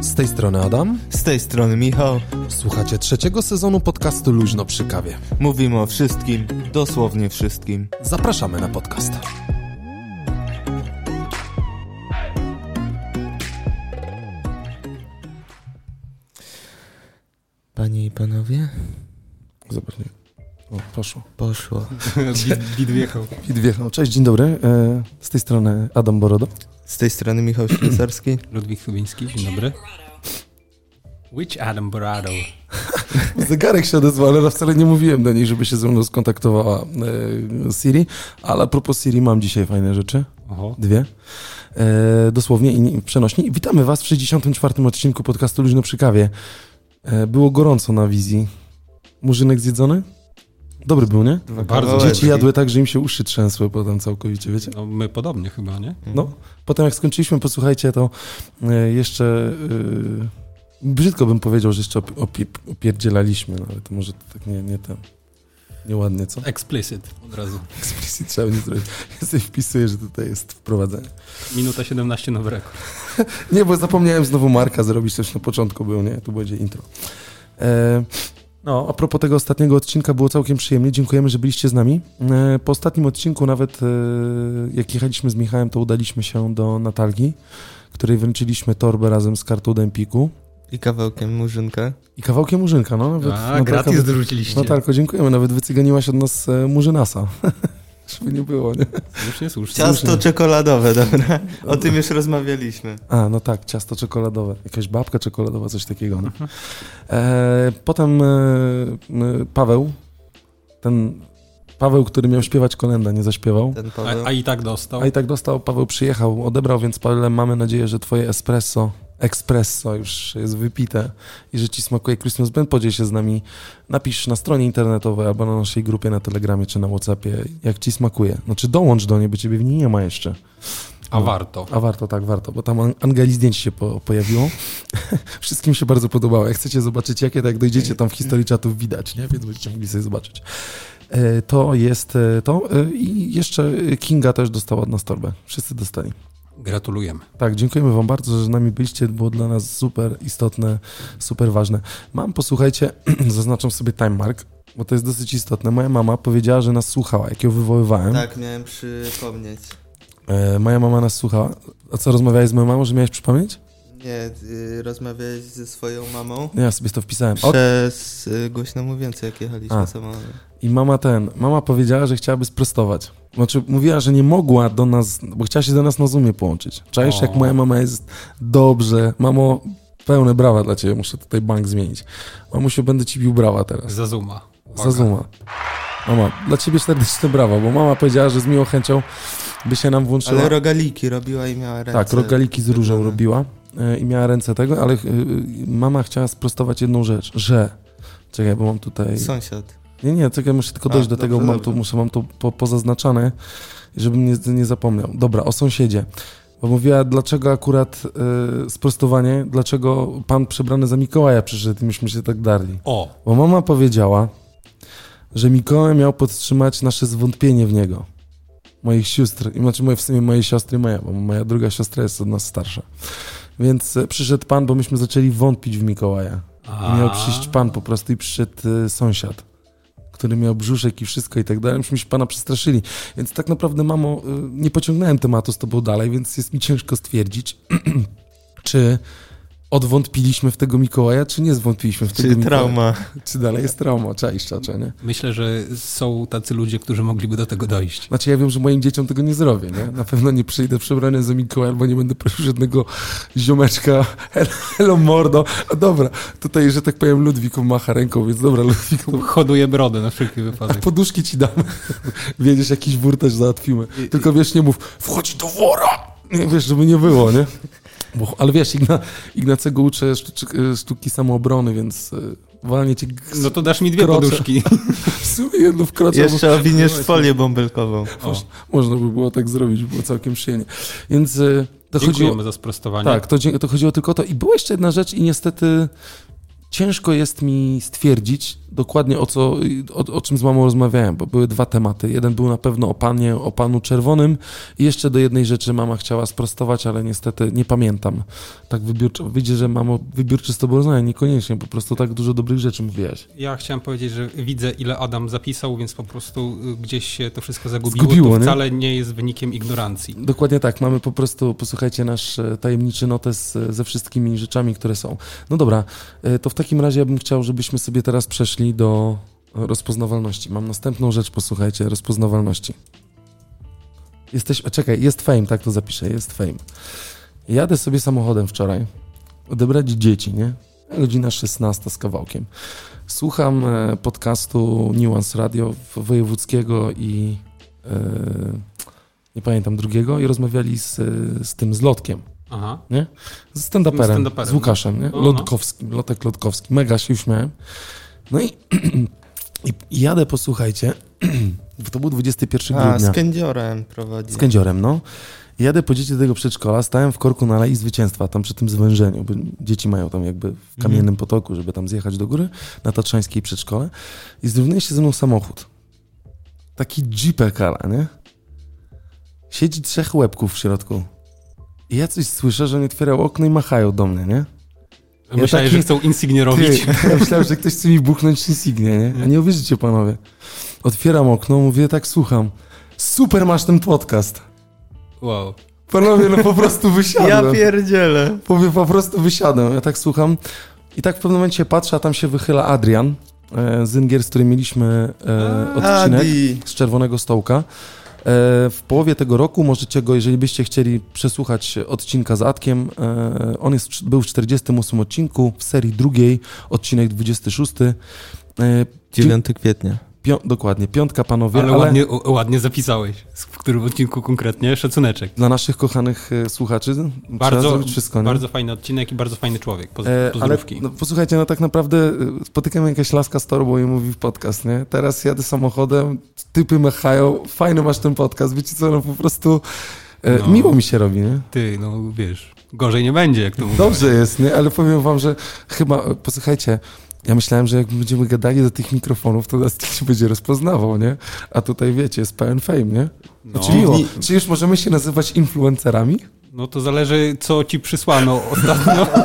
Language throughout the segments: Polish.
Z tej strony Adam. Z tej strony Michał. Słuchacie trzeciego sezonu podcastu Luźno przy kawie. Mówimy o wszystkim, dosłownie wszystkim. Zapraszamy na podcast. Panie i panowie, Zobacz, nie. O, poszło. poszło. Bit wjechał. Pit wjechał. Cześć, dzień dobry. E, Z tej strony Adam Borodo. Z tej strony Michał Ślusarski. Ludwik Chubiński, dzień dobry. Which Adam Borado? Zegarek się odezwał, ale wcale nie mówiłem do niej, żeby się ze mną skontaktowała e, Siri. Ale a propos Siri mam dzisiaj fajne rzeczy. Oho. Dwie. E, dosłownie i przenośni. Witamy Was w 64. odcinku podcastu Luźno przy kawie. E, było gorąco na wizji. Murzynek zjedzony? Dobry był, nie? Dwa Bardzo. kawałeczki. Dzieci jadły tak, że im się uszy trzęsły potem całkowicie, wiecie? No my podobnie chyba, nie? No, potem jak skończyliśmy, posłuchajcie, to e, jeszcze e, brzydko bym powiedział, że jeszcze opi- opi- opierdzielaliśmy, no, ale to może to tak nie, nie ten, nieładnie, co? Explicit od razu. Explicit trzeba nie zrobić. Ja sobie wpisuję, że tutaj jest wprowadzenie. Minuta 17 nowy rekord. Nie, bo zapomniałem znowu Marka zrobić, też na początku był, nie? Tu będzie intro. E, no, a propos tego ostatniego odcinka było całkiem przyjemnie. Dziękujemy, że byliście z nami. E, po ostatnim odcinku nawet, e, jak jechaliśmy z Michałem, to udaliśmy się do Natalki, której wręczyliśmy torbę razem z kartą Dempiku I kawałkiem murzynka. i kawałkiem murzynka, no. Nawet A, gratis dorzuciliście. Natalko, dziękujemy. Nawet wycyganiłaś od nas e, murzynasa. Żeby nie było, nie? Słusznie, słusznie. Ciasto czekoladowe, dobra. O tym już rozmawialiśmy. A, no tak, ciasto czekoladowe. Jakaś babka czekoladowa, coś takiego. No. E, potem e, e, Paweł, ten Paweł, który miał śpiewać kolenda, nie zaśpiewał. Ten Paweł. A, a i tak dostał. A i tak dostał, Paweł przyjechał, odebrał, więc Paweł, mamy nadzieję, że twoje espresso, espresso już jest wypite i że ci smakuje Christmas Band. Podziel się z nami, napisz na stronie internetowej albo na naszej grupie na Telegramie czy na Whatsappie, jak ci smakuje. Znaczy dołącz do niej, bo ciebie w niej nie ma jeszcze. A warto. A warto, tak, warto, bo tam an- Angeli zdjęć się po, pojawiło. Wszystkim się bardzo podobało. Jak chcecie zobaczyć, jakie, to jak dojdziecie tam w historii czatów widać, nie? Więc będziecie mogli sobie zobaczyć. E, To jest e, to. E, I jeszcze Kinga też dostała od nas torbę. Wszyscy dostali. Gratulujemy. Tak, dziękujemy wam bardzo, że z nami byliście. Było dla nas super istotne, super ważne. Mam, posłuchajcie, zaznaczam sobie time mark, bo to jest dosyć istotne. Moja mama powiedziała, że nas słuchała, jak ją wywoływałem. Tak, miałem przypomnieć. E, Moja mama nas słuchała. A co, rozmawiałeś z moją mamą, że miałeś przypomnieć? Nie, y, rozmawiałeś ze swoją mamą Nie, ja sobie to wpisałem. Przez y, głośno mówiące, jak jechaliśmy A. samochodem. I mama ten, mama powiedziała, że chciałaby sprostować. Znaczy, mówiła, że nie mogła do nas, bo chciała się do nas na Zoomie połączyć. Czaisz, jak moja mama jest dobrze. Mamo, pełne brawa dla ciebie, muszę tutaj bank zmienić. Mamusiu, będę ci bił brawa teraz. Za Zuma. Za Zooma. Mama, dla ciebie serdeczne brawa, bo mama powiedziała, że z miłą chęcią by się nam włączyła. Ale rogaliki robiła i miała ręce. tak, rogaliki z różą wygląda. robiła i miała ręce tego, ale e, mama chciała sprostować jedną rzecz, że... Czekaj, bo mam tutaj... Sąsiad. Nie, nie, czekaj, muszę tylko A, dojść do dobrze, tego, mam dobrze. tu, muszę, mam to po, pozaznaczane, żebym nie, nie zapomniał. Dobra, o sąsiedzie. Bo mówiła, dlaczego akurat y, sprostowanie, dlaczego pan przebrany za Mikołaja przyszedł i myśmy się tak darli. O, Bo mama powiedziała, że Mikołaj miał podtrzymać nasze zwątpienie w niego. Moich sióstr, i znaczy moje, w sumie mojej siostry moja, bo moja druga siostra jest od nas starsza. Więc e, przyszedł pan, bo myśmy zaczęli wątpić w Mikołaja. A. Miał przyjść pan po prostu i przyszedł y, sąsiad, który miał brzuszek i wszystko i tak dalej. Myśmy się pana przestraszyli. Więc tak naprawdę, mamo, y, nie pociągnąłem tematu z tobą dalej, więc jest mi ciężko stwierdzić, czy odwątpiliśmy w tego Mikołaja, czy nie zwątpiliśmy w tego Czy Mikołaja. trauma. Czy dalej jest trauma, czaisz, czacze, nie? myślę, że są tacy ludzie, którzy mogliby do tego dojść. Znaczy ja wiem, że moim dzieciom tego nie zrobię, nie? Na pewno nie przyjdę przebrany za Mikołaja, albo nie będę prosił żadnego ziomeczka, hello, mordo. A dobra, tutaj, że tak powiem, Ludwiku macha ręką, więc dobra, Ludwiku, Hoduję brodę na wszelki A wypadek. poduszki ci damy. Wiedziesz, jakiś wór też załatwimy. Tylko wiesz, nie mów, wchodź do wora! Nie, wiesz, żeby nie było, nie? Bo, ale wiesz, Igna, Ignacego uczę sztuczek, sztuki samoobrony, więc e, walnie ci No to dasz mi dwie Krocze. poduszki. w sumie jedno w krocie. Jeszcze owiniesz folię bąbelkową. O, Można by było tak zrobić, było całkiem przyjemnie. Więc e, to dziękujemy chodziło... za sprostowanie. Tak, to, to chodziło tylko o to. I była jeszcze jedna rzecz i niestety ciężko jest mi stwierdzić dokładnie o co, o, o, czym z mamą rozmawiałem, bo były dwa tematy. Jeden był na pewno o panie, o panu czerwonym i jeszcze do jednej rzeczy mama chciała sprostować, ale niestety nie pamiętam. Tak wybiórczo, widzę, że mamo wybiórczy z tobą rozmawiam, niekoniecznie, po prostu tak dużo dobrych rzeczy mówiłaś. Ja chciałem powiedzieć, że widzę ile Adam zapisał, więc po prostu y, gdzieś się to wszystko zagubiło. Zgubiło, to nie? wcale nie jest wynikiem ignorancji. Dokładnie tak, mamy po prostu, posłuchajcie, nasz e, tajemniczy notes e, ze wszystkimi rzeczami, które są. No dobra, e, to w takim razie ja bym chciał, żebyśmy sobie teraz przeszli do rozpoznawalności. Mam następną rzecz, posłuchajcie, rozpoznawalności. Jesteś, a czekaj, jest fame, tak to zapiszę, jest fame. Jadę sobie samochodem wczoraj, odebrać dzieci, nie? Godzina 16 z kawałkiem. Słucham e, podcastu Nuance Radio wojewódzkiego i e, nie pamiętam drugiego i rozmawiali z, z tym, z Aha. z stand-uperem, Z stand-uperem, z Łukaszem, nie? no. Lotkowskim, Lotek Lotkowski. Mega się uśmiałem. No i, i, jadę, posłuchajcie, bo to był 21 A, grudnia. z kędziorem prowadzi. Z kędziorem, no. Jadę po dzieci do tego przedszkola, stałem w korku na Alei Zwycięstwa, tam przy tym zwężeniu, bo dzieci mają tam jakby w kamiennym potoku, żeby tam zjechać do góry, na Tatrzańskiej przedszkole i zrównuje się ze mną samochód. Taki jeepek ala, nie? Siedzi trzech łebków w środku. I ja coś słyszę, że oni otwierają okno i machają do mnie, nie? Ja Myślałeś, taki- że chcą insignię robić. Ty, ja myślałem, że ktoś chce mi buchnąć insignię, nie? A nie uwierzycie, panowie. Otwieram okno, mówię, tak słucham. Super masz ten podcast. Wow. Panowie, no po prostu wysiadłem. Ja pierdzielę. Mówię, po prostu wysiadłem. Ja tak słucham. I tak w pewnym momencie patrzę, a tam się wychyla Adrian, e, Zyngier, z którym mieliśmy e, odcinek Adi. z Czerwonego Stołka. E, w połowie tego roku możecie go, jeżeli byście chcieli przesłuchać odcinka z Adkiem, e, on jest, był w 48 odcinku, w serii drugiej, odcinek 26. E, 9 kwietnia. Pią, dokładnie, piątka panowie, Ale, ale, ładnie, ładnie zapisałeś. W którym odcinku konkretnie? Szacunek. dla naszych kochanych e, słuchaczy Bardzo, wszystko, bardzo fajny odcinek i bardzo fajny człowiek. Poz, E, ale pozdrówki. no, posłuchajcie, no tak naprawdę e, spotykam jakaś laska z torbą i mówi w podcast, nie? Teraz jadę samochodem, typy mechają, fajny masz ten podcast, wiecie co, no po prostu e, No. miło mi się robi, nie? Ty, no wiesz, gorzej nie będzie, jak to mówię. Dobrze jest, nie? Ale powiem wam, że chyba, posłuchajcie, ja myślałem, że jak będziemy gadali do tych mikrofonów, to nas się będzie rozpoznawał, nie? A tutaj wiecie, jest pełen fame, nie? No, Czy miło? Czy już możemy się nazywać influencerami? no to zależy, co ci przysłano ostatnio.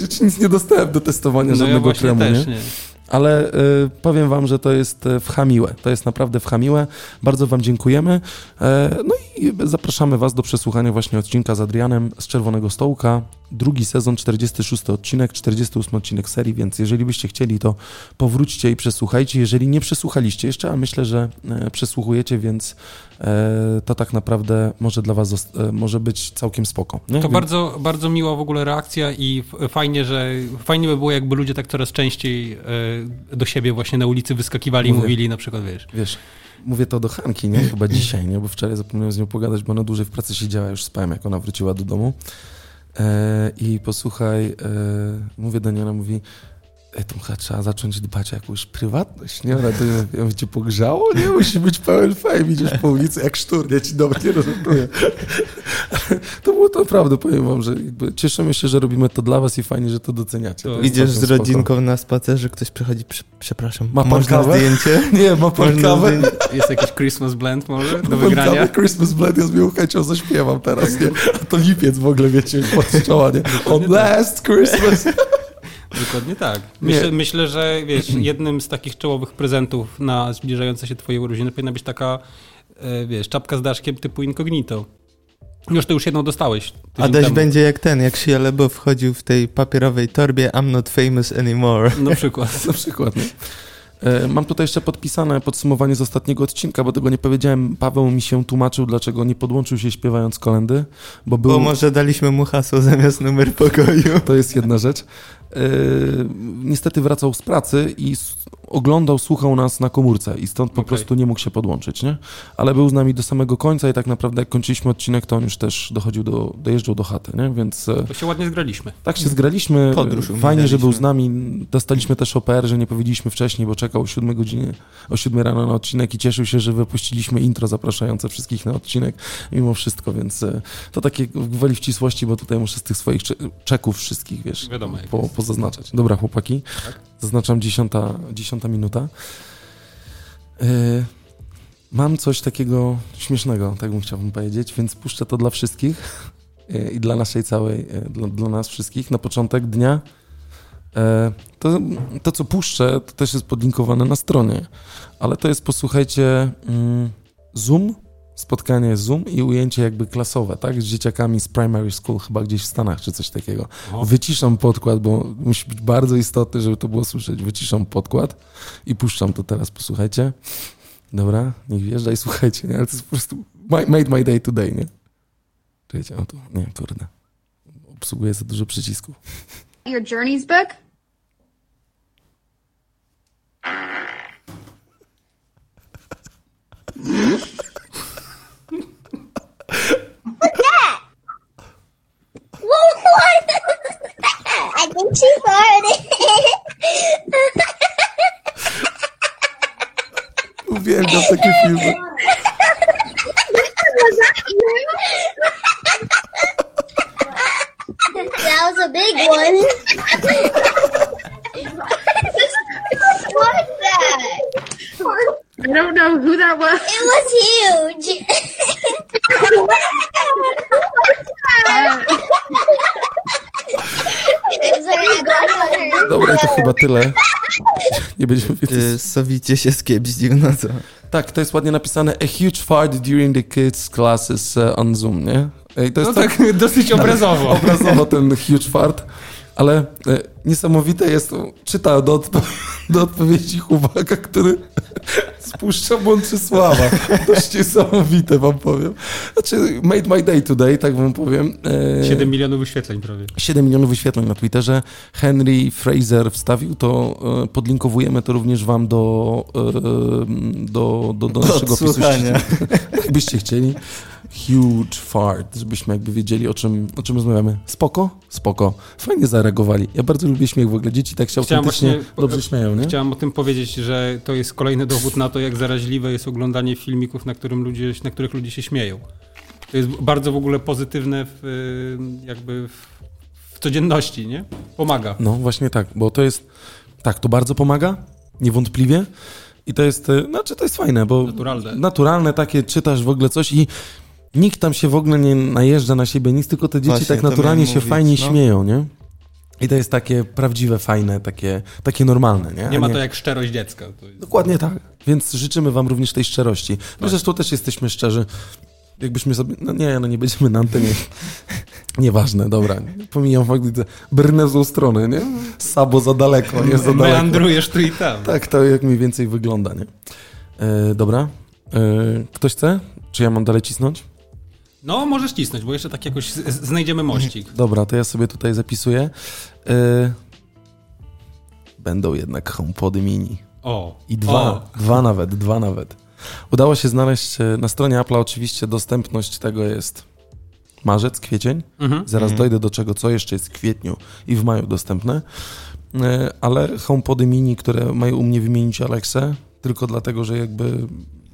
Nie, ci nic nie dostałem do testowania No ja żadnego właśnie kremu, też nie? nie. Ale y, powiem wam, że to jest y, wchamiłe. To jest naprawdę wchamiłe. Bardzo wam dziękujemy. E, no i zapraszamy was do przesłuchania właśnie odcinka z Adrianem z Czerwonego Stołka. Drugi sezon, 46 odcinek, 48 odcinek serii, więc jeżeli byście chcieli, to powróćcie i przesłuchajcie. Jeżeli nie przesłuchaliście jeszcze, a myślę, że e, przesłuchujecie, więc e, to tak naprawdę może dla was e, może być całkiem spoko. Nie? To Więc- bardzo, bardzo miła w ogóle reakcja i fajnie, że fajnie by było, jakby ludzie tak coraz częściej e, do siebie właśnie na ulicy wyskakiwali i mówili na przykład, wiesz, Wiesz, mówię to do Hanki, nie? Chyba dzisiaj, nie? Bo wczoraj zapomniałem z nią pogadać, bo ona dłużej w pracy siedziała, już spałem, jak ona wróciła do domu. E, I posłuchaj, e, mówię do niej, ona mówi, to chyba trzeba zacząć dbać o jakąś prywatność, nie? Ona to ja cię pogrzało? Nie, musi być pełen fame, idziesz po ulicy jak sztur, ja ci dobra, nie rozumiem. To było to naprawdę, powiem wam, że jakby cieszymy się, że robimy to dla was i fajnie, że to doceniacie. To Idziesz z całkiem spoko. rodzinką na spacerze, ktoś przychodzi, prze, przepraszam, Ma pan można kawę? zdjęcie? Nie, ma pan Można kawę? zdjęcie? jest jakiś Christmas blend może do No wygrania? Cały Christmas Blend ja z miłą chęcią zaśpiewam teraz, nie? A to lipiec w ogóle, wiecie, pod czoła, nie? On last Christmas. Dokładnie tak. Myślę, myślę, że wiesz, jednym z takich czołowych prezentów na zbliżające się twoje urodziny powinna być taka, e, wiesz, czapka z daszkiem typu incognito. Już to już jedną dostałeś. Adaś temu. będzie jak ten, jak Shia LaBeouf wchodził w tej papierowej torbie I'm not famous anymore. Na przykład. Na przykład, nie? E, Mam tutaj jeszcze podpisane podsumowanie z ostatniego odcinka, bo tego nie powiedziałem. Paweł mi się tłumaczył, dlaczego nie podłączył się śpiewając kolendy, bo był... Bo może daliśmy mu hasło zamiast numer pokoju. To jest jedna rzecz. E, niestety wracał z pracy i oglądał, słuchał nas na komórce i stąd po Okej. prostu nie mógł się podłączyć, nie? Ale był z nami do samego końca i tak naprawdę jak kończyliśmy odcinek, to on już też dochodził do, dojeżdżał do chaty, nie? Więc e, To się ładnie zgraliśmy. tak się zgraliśmy. Podróż Fajnie, że był z nami. Dostaliśmy też OPR, że nie powiedzieliśmy wcześniej, bo czekał o 7 godzinie, o 7 rano na odcinek i cieszył się, że wypuściliśmy intro zapraszające wszystkich na odcinek mimo wszystko, więc e, to takie gwoli ścisłości, bo tutaj muszę z tych swoich cze- czeków wszystkich, wiesz, Wiadomo, po. Pozaznaczać. Dobra, chłopaki, Tak. zaznaczam dziesiąta, dziesiąta minuta. Yy, mam coś takiego śmiesznego, tak bym chciał powiedzieć, więc puszczę to dla wszystkich yy, i dla naszej całej, yy, dla, dla nas wszystkich na początek dnia. Yy, to, to, co puszczę, to też jest podlinkowane na stronie, ale to jest, posłuchajcie, mm, Zoom, spotkanie Zoom i ujęcie jakby klasowe, tak? Z dzieciakami z primary school, chyba gdzieś w Stanach czy coś takiego. O. Wyciszam podkład, bo musi być bardzo istotne, żeby to było słyszeć. Wyciszam podkład i puszczam to teraz, posłuchajcie. Dobra, niech wjeżdża i słuchajcie, nie? Ale to jest po prostu my, made my day today, nie? Czekajcie, o tu, nie, kurde. Obsługuję za dużo przycisków. Your journeys book? What was that? I think she farted. Uwielbiam takie filmy. that was a big one. What's that? I don't know who that was. It was huge. Chyba tyle. Nie będziemy Y, Sowicie się skiepścił, no co? Tak, to jest ładnie napisane a huge fart during the kids classes uh, on Zoom, nie? Ej, to jest No tak, tak dosyć obrazowo. obrazowo ten huge fart, ale e, niesamowite jest, to, czyta do, odpo- do odpowiedzi chłopaka, który spuszcza Bączysława. Dość niesamowite, wam powiem. Znaczy, made my day today, tak wam powiem. E, 7 milionów wyświetleń prawie. 7 milionów wyświetleń na Twitterze. Henry Fraser wstawił to, e, podlinkowujemy to również wam do, e, do, do, do naszego opisu. Jakbyście chcieli. Huge fart, żebyśmy jakby wiedzieli, o czym, o czym rozmawiamy. Spoko? Spoko. Fajnie zareagowali. Ja bardzo lubię śmiech w ogóle. Dzieci tak się Chciałem autentycznie właśnie- dobrze śmieją, nie? Chciałem o tym powiedzieć, że to jest kolejny dowód na to, jak zaraźliwe jest oglądanie filmików, na, którym ludzie, na których ludzie się śmieją. To jest bardzo w ogóle pozytywne w, y, jakby w, w codzienności, nie? Pomaga. No właśnie tak, bo to jest, tak, to bardzo pomaga, niewątpliwie. I to jest, e, znaczy to jest fajne, bo Naturalne. naturalne takie, czytasz w ogóle coś i nikt tam się w ogóle nie najeżdża na siebie, nic, tylko te dzieci Właśnie, tak naturalnie się mówić, fajnie no. śmieją, nie? I to jest takie prawdziwe, fajne, takie, takie normalne, nie? Nie ma to jak szczerość dziecka. To jest... Dokładnie tak. Więc życzymy wam również tej szczerości. My zresztą też jesteśmy szczerzy. Jakbyśmy sobie... No nie, no nie będziemy na antenie. Nieważne, dobra. Pomijam fakt, że brnę złą stronę, nie? Sabo za daleko, nie za daleko. Meandrujesz tu i tam. Tak, to jak mniej więcej wygląda, nie? E, dobra. E, ktoś chce? Czy ja mam dalej cisnąć? No, możesz cisnąć, bo jeszcze tak jakoś znajdziemy mościk. Dobra, to ja sobie tutaj zapisuję. E, będą jednak HomePody mini. O. I dwa, O. dwa nawet, dwa nawet. Udało się znaleźć e, na stronie Apple'a oczywiście dostępność tego jest marzec, kwiecień. Mhm. Zaraz Mhm. dojdę do czego, co jeszcze jest w kwietniu i w maju dostępne. E, Ale HomePody mini, które mają u mnie wymienić Alexę, tylko dlatego, że jakby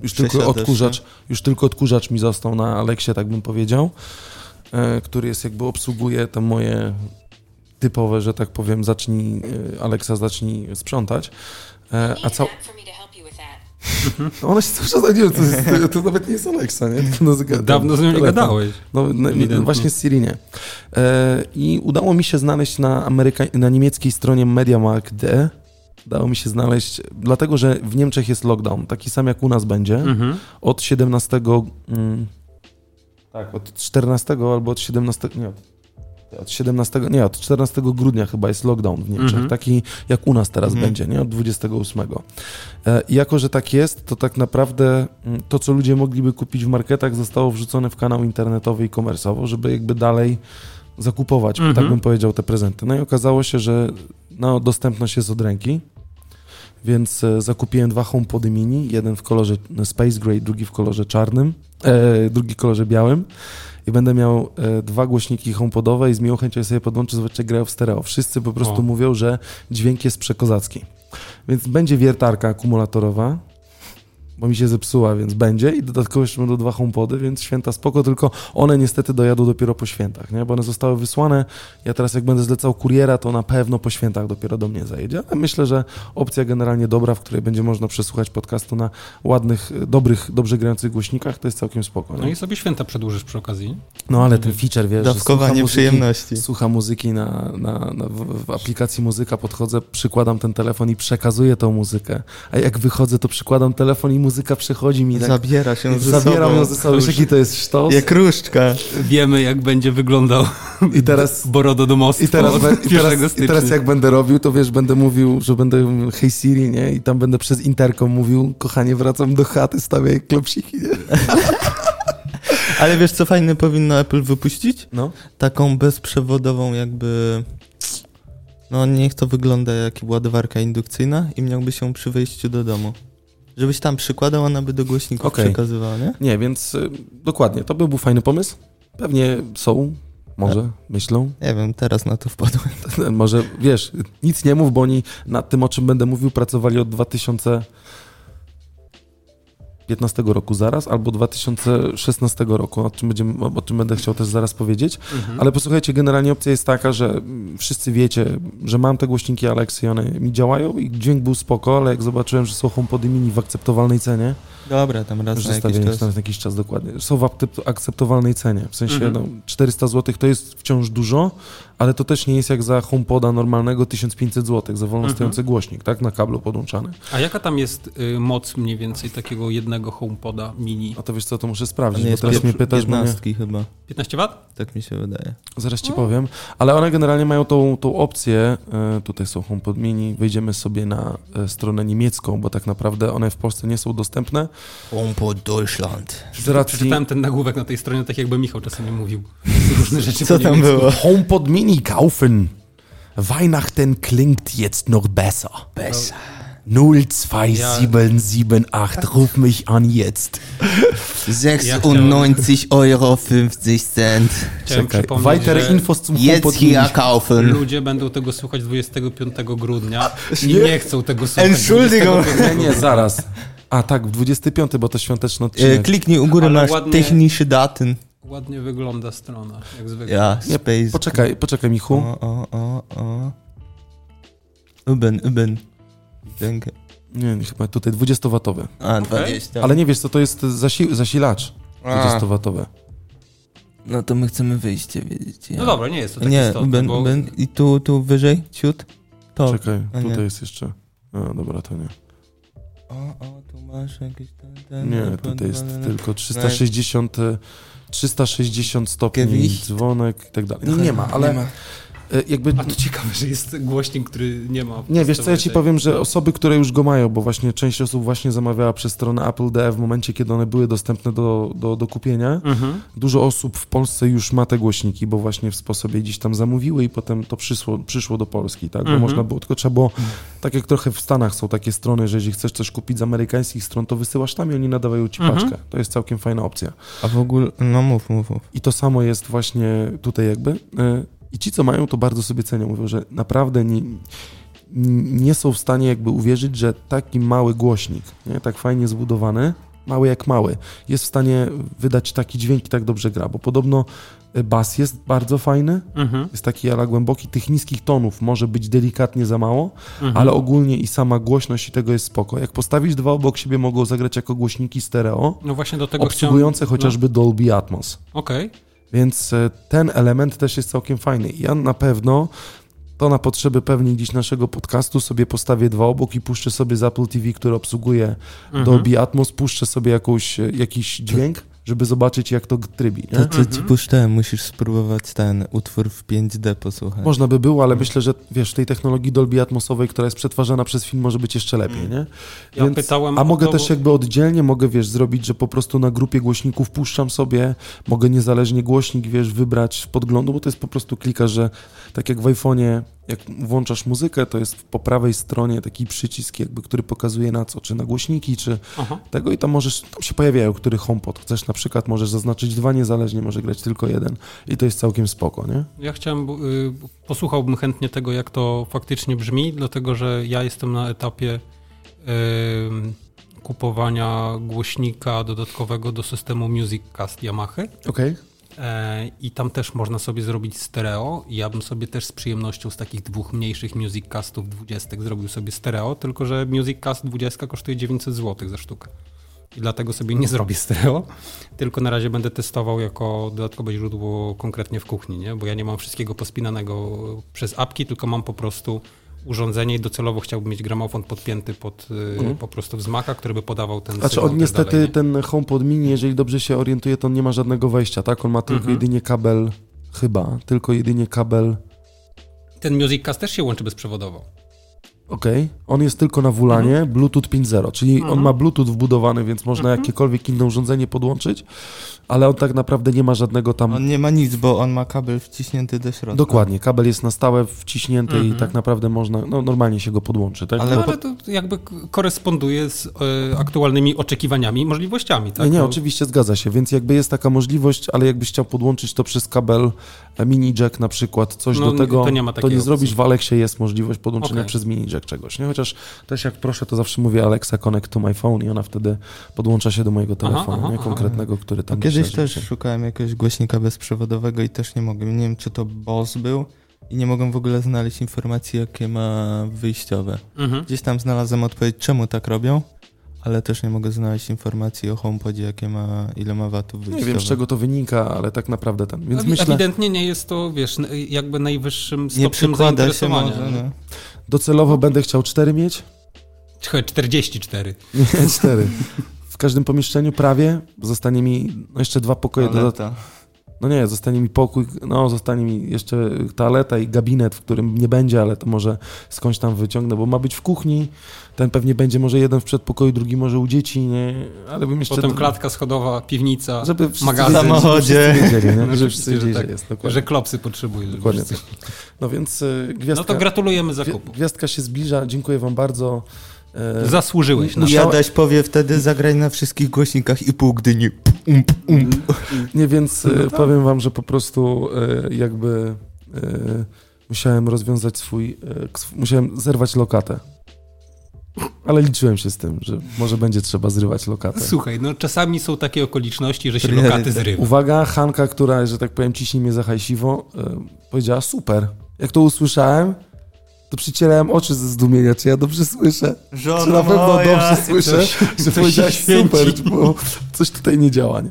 już tylko odkurzacz, już tylko odkurzacz mi został na Aleksie, tak bym powiedział, e, który jest jakby obsługuje te moje typowe, że tak powiem, zacznij, e, Alexa zacznij sprzątać. E, A that. No Ona się cały czas, nie wiem, to, jest, to, nawet nie jest Alexa, nie? To Dawno z nią nie gadałeś. No, no, Ewidentnie. właśnie z Siri nie. E, I udało mi się znaleźć na, Ameryka... na niemieckiej stronie MediaMarkt.de. Udało mi się znaleźć, dlatego że w Niemczech jest lockdown, taki sam jak u nas będzie, Mhm. od 17. Mm, tak, od 14 albo od 17. Nie, od 17, nie, od 14 grudnia chyba jest lockdown w Niemczech, Mhm. taki jak u nas teraz Mhm. będzie, nie? Od 28. E, I jako, że tak jest, to tak naprawdę mm, to, co ludzie mogliby kupić w marketach, zostało wrzucone w kanał internetowy i komersowo, żeby jakby dalej zakupować, Mhm. tak bym powiedział, te prezenty. No i okazało się, że no, dostępność jest od ręki, więc e, zakupiłem dwa HomePody mini, jeden w kolorze Space Gray, drugi w kolorze czarnym, e, drugi w kolorze białym i będę miał e, dwa głośniki HomePodowe i z miłą chęcią sobie podłączę, zobaczcie, grają w stereo. Wszyscy po prostu O. mówią, że dźwięk jest przekozacki. Więc będzie wiertarka akumulatorowa, bo mi się zepsuła, więc będzie i dodatkowo jeszcze będą dwa HomePody, więc święta spoko, tylko one niestety dojadą dopiero po świętach, nie? bo one zostały wysłane. Ja teraz jak będę zlecał kuriera, to na pewno po świętach dopiero do mnie zajedzie, ale myślę, że opcja generalnie dobra, w której będzie można przesłuchać podcastu na ładnych, dobrych, dobrze grających głośnikach, to jest całkiem spoko. No Nie? i sobie święta przedłużysz przy okazji. No ale ten feature, wiesz, że słucha Dawkowanie muzyki, przyjemności. słucha muzyki na, na, na, w, w aplikacji muzyka, podchodzę, przykładam ten telefon i przekazuję tą muzykę, a jak wychodzę, to przykładam telefon i muzyka przechodzi mi tak, Zabiera się ze zabieram sobą. ją ze sobą, wiesz jaki to jest sztos? Jak różdżka. Wiemy, jak będzie wyglądał I teraz... Borodo domostwo I teraz, i, 1 teraz, I teraz jak będę robił, to wiesz, będę mówił, że będę hej Siri, nie? I tam będę przez interkom mówił, kochanie, wracam do chaty, stawiaj klopsiki, nie? Ale wiesz, co fajne powinno Apple wypuścić? No. Taką bezprzewodową jakby... No niech to wygląda jak ładowarka indukcyjna i miałby się przy wejściu do domu. Żebyś tam przykładał, ona by do głośników Okej. przekazywała, nie? Nie, więc y, dokładnie, to by był fajny pomysł. Pewnie są, może, myślą. Nie wiem, teraz na to wpadłem. Może, wiesz, nic nie mów, bo oni nad tym, o czym będę mówił, pracowali od 2015 roku zaraz, albo 2016 roku, o czym, będziemy, o czym będę chciał też zaraz powiedzieć. Mhm. Ale posłuchajcie, generalnie opcja jest taka, że mm, wszyscy wiecie, że mam te głośniki Alexy, one mi działają i dźwięk był spoko, ale jak zobaczyłem, że są HomePody mini w akceptowalnej cenie, Dobra, tam raz na jakiś czas. na jakiś czas dokładnie. Są w akcept- akceptowalnej cenie. W sensie Mhm. no, 400 zł to jest wciąż dużo, ale to też nie jest jak za HomePoda normalnego 1500 zł za wolno Mhm. stojący głośnik, tak? Na kablu podłączany. A jaka tam jest y, moc mniej więcej takiego jednego HomePoda mini? A to wiesz co, to muszę sprawdzić, bo jest teraz mnie pytasz, bo nie, 15 chyba, 15 wat? tak mi się wydaje. zaraz ci powiem. Ale one generalnie mają tą, tą opcję, e, tutaj są HomePod mini, wejdziemy sobie na e, stronę niemiecką, bo tak naprawdę one w Polsce nie są dostępne. HomePod Deutschland. Z racji... Przeczytałem ten nagłówek na tej stronie, tak jakby Michał czasami mówił. Różne rzeczy Co tam było? HomePod mini kaufen. Weihnachten klingt jetzt noch besser. Besser. 02778, ruf mich an jetzt. 96 Euro 50 Cent. Weitere Infos zum Jetzt hier kaufen. ludzie będą tego słuchać 25 grudnia i nie chcą tego słuchać Entschuldigung. 25 Nie, nie, zaraz. A tak, w 25, bo to świąteczny E, odcinek. kliknij u góry, Ale masz ładnie- technische Daten. Ładnie wygląda strona, jak zwykle. Ja, Nie, Space. Poczekaj, poczekaj, Michu. O, o, o, o. Uben, uben. Denke. Nie, nie, chyba tutaj 20-watowe. A, Okej. 20. Ale nie wiesz, co to jest zasi zasilacz 20-watowe. No to my chcemy wyjście, widzicie. No dobra, nie jest to takie Nie, istotne, uben, bo uben. I tu, tu wyżej, ciut. To. Czekaj, a nie. tutaj jest jeszcze. A, dobra, to nie. O, o, tu masz jakieś ten, ten Nie, tutaj jest tylko 360, e, 360 stopni, Gewicht. dzwonek i tak dalej. Nie, nie ma, ale Nie ma. E, jakby... A to ciekawe, że jest głośnik, który nie ma. Nie, wiesz co, ja ci powiem, że osoby, które już go mają, bo właśnie część osób właśnie zamawiała przez stronę Apple DE w momencie, kiedy one były dostępne do, do, do kupienia. Mhm. Dużo osób w Polsce już ma te głośniki, bo właśnie w sposobie gdzieś tam zamówiły i potem to przyszło, przyszło do Polski, tak? Bo Mhm. można było, tylko trzeba było, tak jak trochę w Stanach są takie strony, że jeżeli chcesz coś kupić z amerykańskich stron, to wysyłasz tam i oni nadawają ci Mhm. paczkę. To jest całkiem fajna opcja. A w ogóle, no mów, mów, mów. I to samo jest właśnie tutaj jakby. Y, I ci, co mają, to bardzo sobie cenią. Mówią, że naprawdę nie, nie są w stanie jakby uwierzyć, że taki mały głośnik, nie, tak fajnie zbudowany, mały jak mały, jest w stanie wydać taki dźwięk i tak dobrze gra, bo podobno y, bas jest bardzo fajny, Mhm. jest taki ala głęboki, tych niskich tonów może być delikatnie za mało, Mhm. ale ogólnie i sama głośność i tego jest spoko. Jak postawisz dwa obok siebie, mogą zagrać jako głośniki stereo, No właśnie do tego obsługujące chciałem... chociażby Dolby Atmos. No, Okej. Więc e, ten element też jest całkiem fajny. Ja na pewno to na potrzeby pewnie dziś naszego podcastu sobie postawię dwa obok i puszczę sobie z Apple TV, który obsługuje Mhm. Dolby Atmos, puszczę sobie jakąś, e, jakiś dźwięk, żeby zobaczyć jak to trybi. Nie? To co ci Mhm. puszczałem, musisz spróbować ten utwór w 5D posłuchać. Można by było, ale myślę, że wiesz, w tej technologii Dolby Atmosowej, która jest przetwarzana przez film, może być jeszcze lepiej, nie? Ja pytałem a mogę to, też jakby oddzielnie, mogę, wiesz, zrobić, że po prostu na grupie głośników puszczam sobie, mogę niezależnie głośnik, wiesz, wybrać podglądu, bo to jest po prostu klikasz, że tak jak w iPhone'ie, jak włączasz muzykę, to jest po prawej stronie taki przycisk jakby, który pokazuje na co, czy na głośniki, czy Aha. tego i tam możesz, tam się pojawiają, który HomePod chcesz na przykład, możesz zaznaczyć dwa niezależnie, może grać tylko jeden i to jest całkiem spoko, nie? Ja chciałem, y, posłuchałbym chętnie tego, jak to faktycznie brzmi, dlatego że ja jestem na etapie y, kupowania głośnika dodatkowego do systemu Music Cast Yamaha. Okej. E, I tam też można sobie zrobić stereo. Ja bym sobie też z przyjemnością z takich dwóch mniejszych Music Castów 20 zrobił sobie stereo, tylko że Music Cast 20 kosztuje 900 zł za sztukę. I dlatego sobie nie zrobię stereo, tylko na razie będę testował jako dodatkowe źródło konkretnie w kuchni, nie? bo ja nie mam wszystkiego pospinanego przez apki, tylko mam po prostu urządzenie i docelowo chciałbym mieć gramofon podpięty pod y, po prostu wzmaka, który by podawał ten Znaczy on niestety, dalej, ten HomePod mini, jeżeli dobrze się orientuję, to on nie ma żadnego wejścia, tak? On ma tylko Mhm. jedynie kabel, chyba, tylko jedynie kabel, Ten Music Cast też się łączy bezprzewodowo. Okej. On jest tylko na WLANie, Mhm. Bluetooth 5.0, czyli on ma Bluetooth wbudowany, więc można Mhm. jakiekolwiek inne urządzenie podłączyć, ale on tak naprawdę nie ma żadnego tam... On nie ma nic, bo on ma kabel wciśnięty do środka. Dokładnie, kabel jest na stałe wciśnięty Mhm. i tak naprawdę można, no normalnie się go podłączy, tak? Ale No, ale to jakby koresponduje z e, aktualnymi oczekiwaniami i możliwościami. Tak? nie, nie, No, oczywiście zgadza się, więc jakby jest taka możliwość, ale jakbyś chciał podłączyć to przez kabel e, mini jack na przykład, coś No, do tego, to nie ma to nie opcji. zrobisz, w Alexie jest możliwość podłączenia Okej. przez mini jack czegoś, nie? Chociaż też jak proszę, to zawsze mówię Alexa connect to my phone i ona wtedy podłącza się do mojego telefonu, aha, nie? aha. Konkretnego, który tam Kiedyś śledzi też się. szukałem jakiegoś głośnika bezprzewodowego i też nie mogłem. Nie wiem, czy to Boss był i nie mogłem w ogóle znaleźć informacji, jakie ma wyjściowe. Mhm. Gdzieś tam znalazłem odpowiedź, czemu tak robią, ale też nie mogę znaleźć informacji o HomePodzie, jakie ma, ile ma watów Nie wyjściowych. wiem, z czego to wynika, ale tak naprawdę ten. Więc Ewi- myślę, Ewidentnie nie jest to, wiesz, jakby najwyższym Nie stopniem się zainteresowania. może, no. Docelowo będę chciał cztery mieć, Czekaj, 44. nie cztery. W każdym pomieszczeniu prawie zostanie mi no jeszcze dwa pokoje dodatkowe. No nie, zostanie mi pokój, no zostanie mi jeszcze toaleta i gabinet, w którym nie będzie, ale to może skądś tam wyciągnę, bo ma być w kuchni. Ten pewnie będzie może jeden w przedpokoju, drugi może u dzieci, nie? Ale bym jeszcze... Potem klatka schodowa, piwnica, żeby magazyn. wiedzieli, Samochodzie. Żeby wszyscy wiedzieli, nie? No, Żeby oczywiście, wszyscy wiedzieli, że że tak. jest. Dokładnie. że klopsy potrzebuje. żeby Dokładnie wszyscy- No więc y, gwiazdka, No to gratulujemy zakupu. gwiazdka się zbliża, dziękuję wam bardzo. E, Zasłużyłeś na No, I Adaś powie wtedy zagraj na wszystkich głośnikach i pół Gdyni. Ump, ump. Nie, więc No e, tak. powiem wam, że po prostu e, jakby e, musiałem rozwiązać swój, e, musiałem zerwać lokatę. Ale liczyłem się z tym, że może będzie trzeba zrywać lokatę. Słuchaj, no czasami są takie okoliczności, że się Priorytet. lokaty zrywa. Uwaga, Hanka, która, że tak powiem, ciśnie mnie za hajsiwo, e, powiedziała super. Jak to usłyszałem, to przycierałem oczy ze zdumienia, czy ja dobrze słyszę. Czy na pewno dobrze słyszę, że coś powiedziałaś się święci. super, bo coś tutaj nie działa. Nie?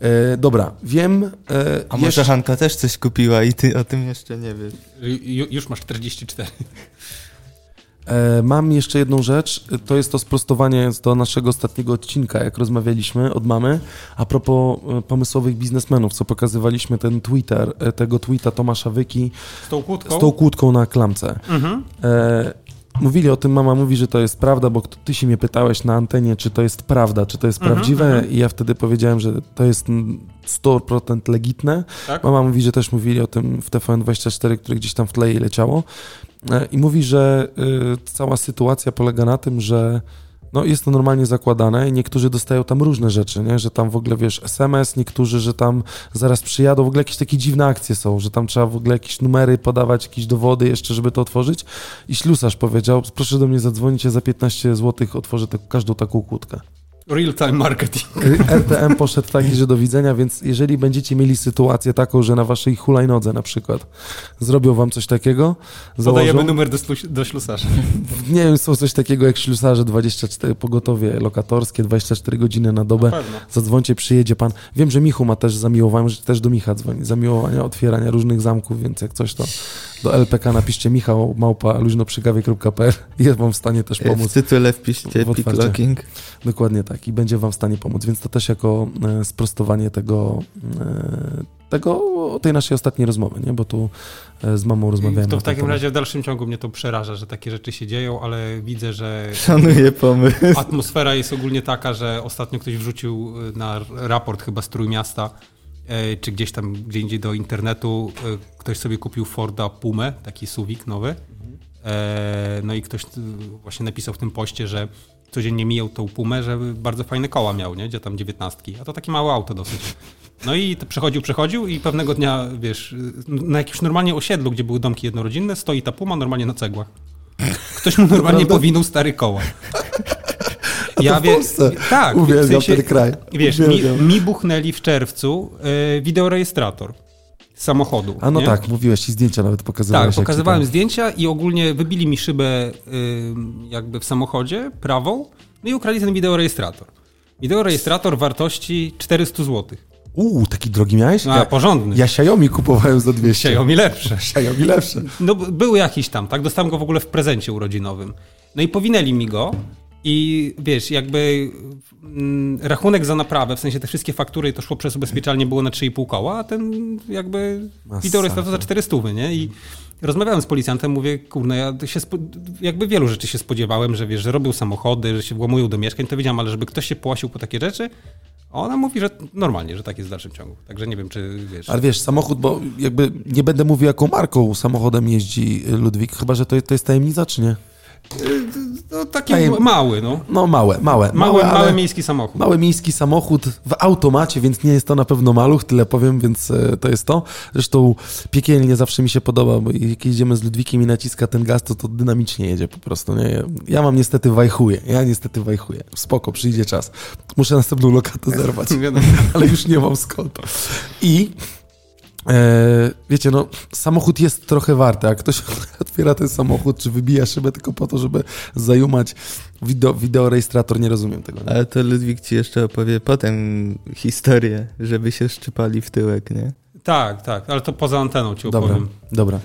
E, dobra, wiem. E, A może jeszcze- Hanka też coś kupiła i ty o tym jeszcze nie wiesz. Ju- Już masz 44. E, Mam jeszcze jedną rzecz, to jest to sprostowanie do naszego ostatniego odcinka, jak rozmawialiśmy od mamy, a propos e, pomysłowych biznesmenów, co pokazywaliśmy ten Twitter, e, tego tweeta Tomasza Wyki Z tą kłódką? z tą kłódką na klamce. Mhm. Mówili o tym, mama mówi, że to jest prawda, bo ty się mnie pytałeś na antenie, czy to jest prawda, czy to jest Mhm, prawdziwe i ja wtedy powiedziałem, że to jest mm, 100% legitne. Tak? Mama mówi, że też mówili o tym w TVN24, które gdzieś tam w tle jej leciało. E, I mówi, że y, cała sytuacja polega na tym, że no, jest to normalnie zakładane i niektórzy dostają tam różne rzeczy, nie? że tam w ogóle wiesz SMS, niektórzy, że tam zaraz przyjadą, w ogóle jakieś takie dziwne akcje są, że tam trzeba w ogóle jakieś numery podawać, jakieś dowody jeszcze, żeby to otworzyć. I ślusarz powiedział, proszę do mnie zadzwonić, ja za 15 zł otworzę te, każdą taką kłódkę. Real time marketing. RTM poszedł taki, że do widzenia, więc jeżeli będziecie mieli sytuację taką, że na waszej hulajnodze na przykład zrobią wam coś takiego, Podajemy założą, numer do, do ślusarza. nie wiem, są coś takiego jak ślusarze 24, pogotowie lokatorskie, 24 godziny na dobę, Pewno. zadzwońcie, przyjedzie pan. Wiem, że Michu ma też zamiłowanie, że też do Micha dzwoni, zamiłowania, otwierania różnych zamków, więc jak coś to do LPK napiszcie Michał małpa luźnoprzygawie.pl i jest wam w stanie też W pomóc. tytule wpiszcie w picklocking. Dokładnie tak i będzie wam w stanie pomóc, więc to też jako e, sprostowanie tego, e, tego tej naszej ostatniej rozmowy, nie? bo tu e, z mamą rozmawiałem. To w takim razie w dalszym ciągu mnie to przeraża, że takie rzeczy się dzieją, ale widzę, że Szanuję pomysł. atmosfera jest ogólnie taka, że ostatnio ktoś wrzucił na raport chyba z Trójmiasta, czy gdzieś tam, gdzie indziej do internetu, e, ktoś sobie kupił Forda Pumę, taki suwik nowy. E, No i ktoś właśnie napisał w tym poście, że codziennie mijał tą Pumę, że bardzo fajne koła miał, nie? Gdzie tam dziewiętnastki. A to takie małe auto dosyć. No i przechodził, przechodził i pewnego dnia, wiesz, na jakimś normalnie osiedlu, gdzie były domki jednorodzinne, stoi ta Puma normalnie na cegłach. Ktoś mu normalnie powinął stary koła. Ja w wie- tak, Uwielbiam w sensie- ten kraj. Wiesz, mi, Uwielbiam. mi buchnęli w czerwcu y, wideorejestrator samochodu. A no nie? tak, mówiłeś i zdjęcia nawet pokazywałeś. Tak, pokazywałem tam- zdjęcia i ogólnie wybili mi szybę y, jakby w samochodzie prawą, no i ukradli ten wideorejestrator. Wideorejestrator wartości 400 zł. Uuu, taki drogi miałeś? No, a porządny. Ja Xiaomi kupowałem za 200. Xiaomi lepsze. Xiaomi lepsze. No był jakiś tam, tak? Dostałem go w ogóle w prezencie urodzinowym. No i powinęli mi go i wiesz, jakby mm, rachunek za naprawę, w sensie te wszystkie faktury, to szło przez ubezpieczalnię, było na 3,5 koła, a ten jakby Masakra. wideorejestrator za 400, nie? I rozmawiałem z policjantem, mówię, kurde, ja się jakby wielu rzeczy się spodziewałem, że wiesz, że robią samochody, że się włamują do mieszkań, to wiedziałem, ale żeby ktoś się płasił po takie rzeczy, a ona mówi, że normalnie, że tak jest w dalszym ciągu. Także nie wiem, czy wiesz... Ale wiesz, samochód, bo jakby nie będę mówił, jaką marką samochodem jeździ Ludwik, chyba, że to, to jest tajemnica, czy nie? No, taki mały, no. No małe, małe. Mały miejski samochód. Mały miejski samochód w automacie, więc nie jest to na pewno maluch, tyle powiem, więc e, to jest to. Zresztą piekielnie zawsze mi się podoba, bo jak jedziemy z Ludwikiem i naciska ten gaz, to to dynamicznie jedzie po prostu. Nie? Ja- mam niestety wajchuję, ja niestety wajchuję. Spoko, przyjdzie czas. Muszę następną lokatę zerwać, ale już nie mam skąd. I wiecie, no, samochód jest trochę warty. Jak ktoś otwiera ten samochód, czy wybija szybę tylko po to, żeby zajumać wideo, wideorejestrator, nie rozumiem tego. Nie? Ale to Ludwik ci jeszcze opowie potem historię, żeby się szczypali w tyłek, nie? Tak, tak, ale to poza anteną ci Dobra, opowiem. dobra.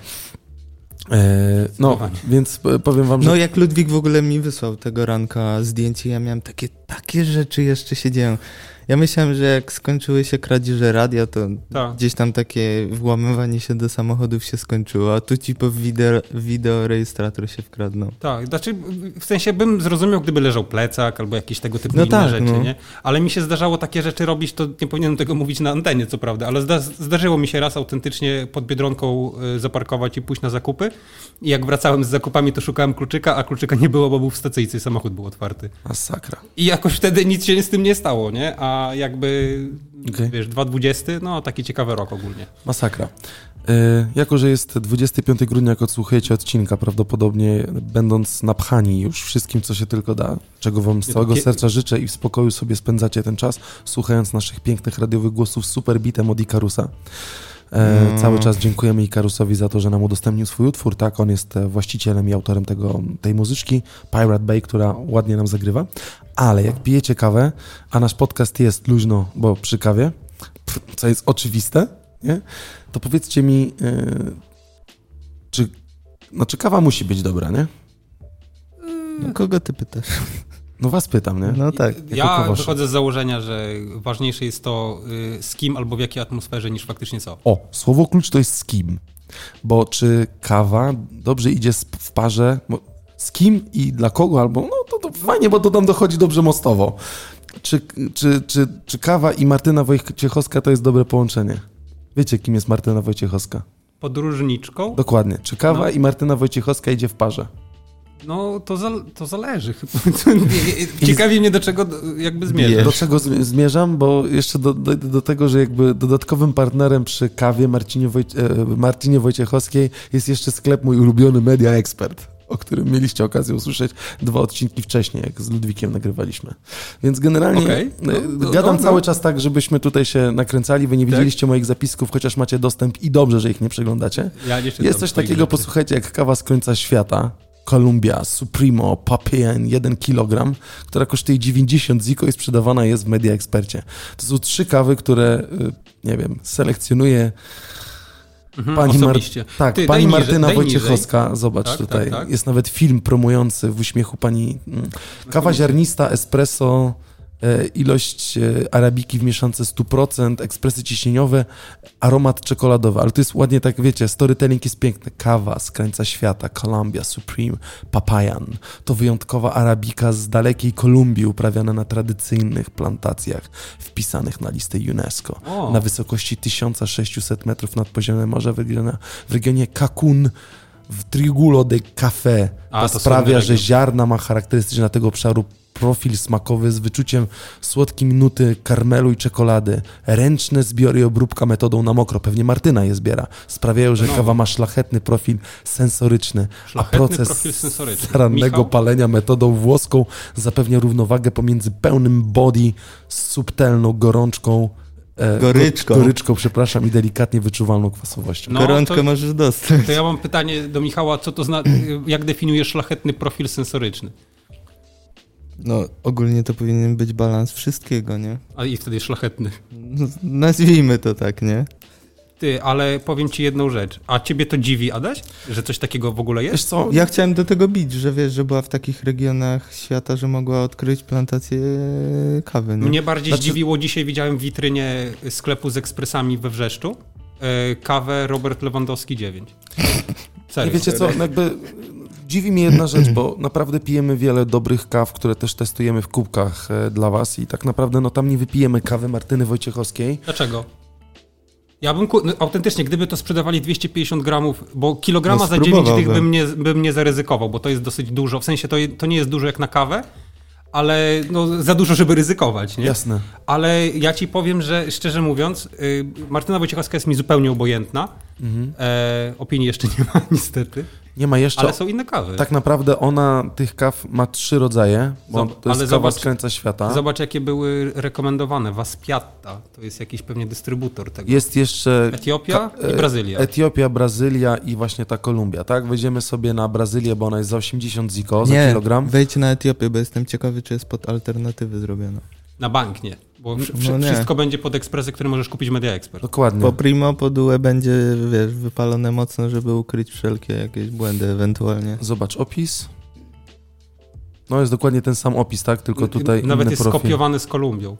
E, no, Zdecydowanie. więc e, powiem wam, że No jak Ludwik w ogóle mi wysłał tego ranka zdjęcie, ja miałem takie, takie rzeczy jeszcze się dzieją. Ja myślałem, że jak skończyły się kradzieże radia, to Tak. gdzieś tam takie włamywanie się do samochodów się skończyło, a tu ci po wideo, wideorejestrator się wkradną. Tak, znaczy w sensie bym zrozumiał, gdyby leżał plecak albo jakieś tego typu No inne tak, rzeczy, no. nie? Ale mi się zdarzało takie rzeczy robić, to nie powinienem tego mówić na antenie, co prawda, ale zda zdarzyło mi się raz autentycznie pod Biedronką y, zaparkować i pójść na zakupy i jak wracałem z zakupami, to szukałem kluczyka, a kluczyka nie było, bo był w stacyjce i samochód był otwarty. masakra. I jakoś wtedy nic się z tym nie stało, nie? A jakby, Okej. wiesz, 2020, no taki ciekawy rok ogólnie. Masakra. E, jako, że jest 25 grudnia, jak odsłuchujecie odcinka, prawdopodobnie będąc napchani już wszystkim, co się tylko da, czego wam z całego serca życzę i w spokoju sobie spędzacie ten czas, słuchając naszych pięknych radiowych głosów z super bitem od Ikarusa. E, No. Cały czas dziękujemy Ikarusowi za to, że nam udostępnił swój utwór. Tak, on jest e, właścicielem i autorem tego, tej muzyczki, Pirate Bay, która ładnie nam zagrywa. Ale jak pijecie kawę, a nasz podcast jest luźno, bo przy kawie, co jest oczywiste, nie? to powiedzcie mi, e, czy, znaczy kawa musi być dobra, nie? No kogo ty pytasz? No was pytam, nie? No tak. Jako Ja wychodzę z założenia, że ważniejsze jest to y, z kim albo w jakiej atmosferze niż faktycznie co. O, słowo klucz to jest z kim. Bo czy kawa dobrze idzie w parze, z kim i dla kogo, albo no to, to fajnie, bo to tam dochodzi dobrze mostowo. Czy, czy, czy, czy kawa i Martyna Wojciechowska to jest dobre połączenie? Wiecie, kim jest Martyna Wojciechowska? Podróżniczką? Dokładnie. Czy kawa No. i Martyna Wojciechowska idzie w parze? No to, za, to zależy. Ciekawi mnie do czego jakby zmierzasz. Do czego zmi- zmierzam? Bo jeszcze do, do, do tego, że jakby dodatkowym partnerem przy kawie Marcinie, Wojc e, Marcinie Wojciechowskiej jest jeszcze sklep mój ulubiony Media Expert, o którym mieliście okazję usłyszeć dwa odcinki wcześniej, jak z Ludwikiem nagrywaliśmy. Więc generalnie Okej. e, No, no, gadam no, cały no. czas tak, żebyśmy tutaj się nakręcali. Wy nie Tak. widzieliście moich zapisków, chociaż macie dostęp i dobrze, że ich nie przeglądacie. Ja nie Jest coś takiego, posłuchajcie, jak kawa z końca świata. Columbia, Supremo, Papien, 1 kg, która kosztuje 90 ziko i sprzedawana jest w Media Expercie. To są trzy kawy, które, y, nie wiem, selekcjonuje Mhm, pani, Mar- tak, Ty, pani daj niżej, Martyna daj Wojciechowska. Zobacz Tak, tutaj. tak, tak. Jest nawet film promujący w uśmiechu pani. mm, Kawa ziarnista, espresso, ilość e, arabiki w mieszance 100%, ekspresy ciśnieniowe, aromat czekoladowy. Ale to jest ładnie tak, wiecie, storytelling jest piękny. Kawa z krańca świata, Columbia, Supreme, Papayan. To wyjątkowa arabika z dalekiej Kolumbii, uprawiana na tradycyjnych plantacjach wpisanych na listę UNESCO. O. Na wysokości 1600 metrów nad poziomem morza w regionie, w regionie Cancun w Trigulo de Café. A, To, to sprawia, że ziarna ma charakterystyczne dla tego obszaru profil smakowy z wyczuciem słodkim nuty karmelu i czekolady, ręczne zbiory i obróbka metodą na mokro, pewnie Martyna je zbiera, sprawiają, że No. kawa ma szlachetny profil sensoryczny, Szlachetny a proces profil sensoryczny. starannego palenia metodą włoską zapewnia równowagę pomiędzy pełnym body z subtelną gorączką, e, Goryczką. go- goryczką, przepraszam, i delikatnie wyczuwalną kwasowością. No, Gorączkę to- możesz dostać. To ja mam pytanie do Michała, co to zna, jak definiujesz szlachetny profil sensoryczny? No, ogólnie to powinien być balans wszystkiego, nie? A i wtedy szlachetny. No, nazwijmy to tak, nie? Ty, ale powiem ci jedną rzecz. A ciebie to dziwi, Adaś? Że coś takiego w ogóle Wiesz jest? co, Ja chciałem do tego bić, że wiesz, że była w takich regionach świata, że mogła odkryć plantację kawy, nie? Mnie bardziej Znaczy- zdziwiło, dzisiaj widziałem w witrynie sklepu z ekspresami we Wrzeszczu e, kawę Robert Lewandowski 9. Serio. Nie wiecie co, jakby dziwi mnie jedna rzecz, bo naprawdę pijemy wiele dobrych kaw, które też testujemy w kubkach e, dla was i tak naprawdę no tam nie wypijemy kawy Martyny Wojciechowskiej. Dlaczego? Ja bym, ku- no, autentycznie, gdyby to sprzedawali 250 gramów, bo kilograma No, za 9 tych bym nie, bym nie zaryzykował, bo to jest dosyć dużo. W sensie to, to nie jest dużo jak na kawę, ale no, za dużo, żeby ryzykować, nie? Jasne. Ale ja ci powiem, że szczerze mówiąc, y, Martyna Wojciechowska jest mi zupełnie obojętna. Mhm. E, opinii jeszcze nie ma, niestety. Nie ma jeszcze. Ale są inne kawy. Tak naprawdę ona tych kaw ma trzy rodzaje, bo Zob- to jest ale kawa zobacz- z krańca świata. Zobacz, jakie były rekomendowane. Vaspiatta, to jest jakiś pewnie dystrybutor tego. Jest jeszcze Etiopia Ka- i e, Brazylia. Etiopia, Brazylia i właśnie ta Kolumbia, tak? Wejdziemy sobie na Brazylię, bo ona jest za 80 ziko za Nie, kilogram. wejdź na Etiopię, bo jestem ciekawy, czy jest pod alternatywy zrobione. Na bank nie, bo No wszystko będzie pod ekspresy, które możesz kupić Media Expert. Dokładnie. Po primo, po due będzie, wiesz, wypalone mocno, żeby ukryć wszelkie jakieś błędy ewentualnie. Zobacz opis. No jest dokładnie ten sam opis, tak? Tylko tutaj Nawet inny jest profil. skopiowany z Kolumbią.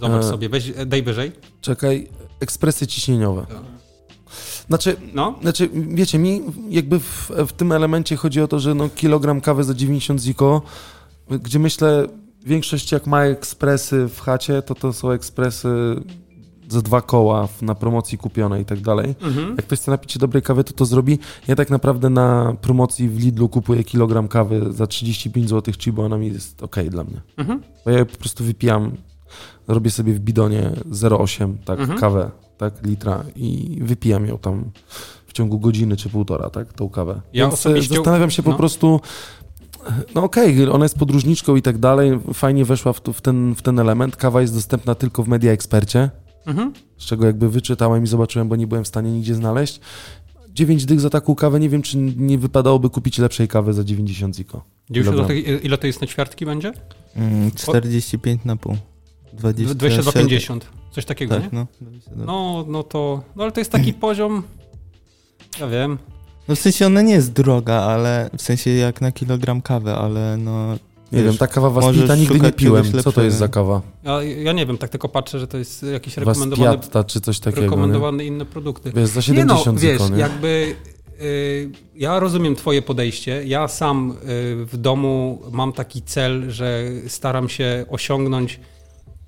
Zobacz E. sobie, weź, daj wyżej. Czekaj, ekspresy ciśnieniowe. Znaczy, No, znaczy, wiecie, mi jakby w, w tym elemencie chodzi o to, że no, kilogram kawy za 90 ziko, gdzie myślę, większość jak ma ekspresy w chacie, to to są ekspresy za dwa koła na promocji kupione i tak dalej. mhm. Jak ktoś chce napić się dobrej kawy, to to zrobi. Ja tak naprawdę na promocji w Lidlu kupuję kilogram kawy za 35 zł, czyli bo ona mi jest ok dla mnie. Mhm. Bo ja po prostu wypijam, robię sobie w bidonie 0,8 tak, Mhm. kawę, tak, litra i wypijam ją tam w ciągu godziny czy półtora, tak, tą kawę. Ja Więc e, osobiście- zastanawiam się po no. prostu, no okej, ona jest podróżniczką i tak dalej, fajnie weszła w, tu- w, ten, w ten element, kawa jest dostępna tylko w Media Ekspercie, Mhm. z czego jakby wyczytałem i zobaczyłem, bo nie byłem w stanie nigdzie znaleźć. 9 dych za taką kawę, nie wiem, czy nie wypadałoby kupić lepszej kawy za 90 ziko. 90 Kilogram. złotych, ile to jest na ćwiartki będzie? Mm, 45 na pół. 27. 22,50. Coś takiego, nie? Tak, no. 22. No, no to, no ale to jest taki poziom, ja wiem, No w sensie ona nie jest droga, ale w sensie jak na kilogram kawy, ale no... Nie wiesz, wiem, ta kawa Waspita nigdy nie piłem. Co to jest za kawa? ja, ja nie wiem, tak tylko patrzę, że to jest jakiś rekomendowany, czy coś takiego, nie? rekomendowane inne produkty. Wiesz, za Nie 70 no, wiesz, nie? jakby y, ja rozumiem twoje podejście. Ja sam y, w domu mam taki cel, że staram się osiągnąć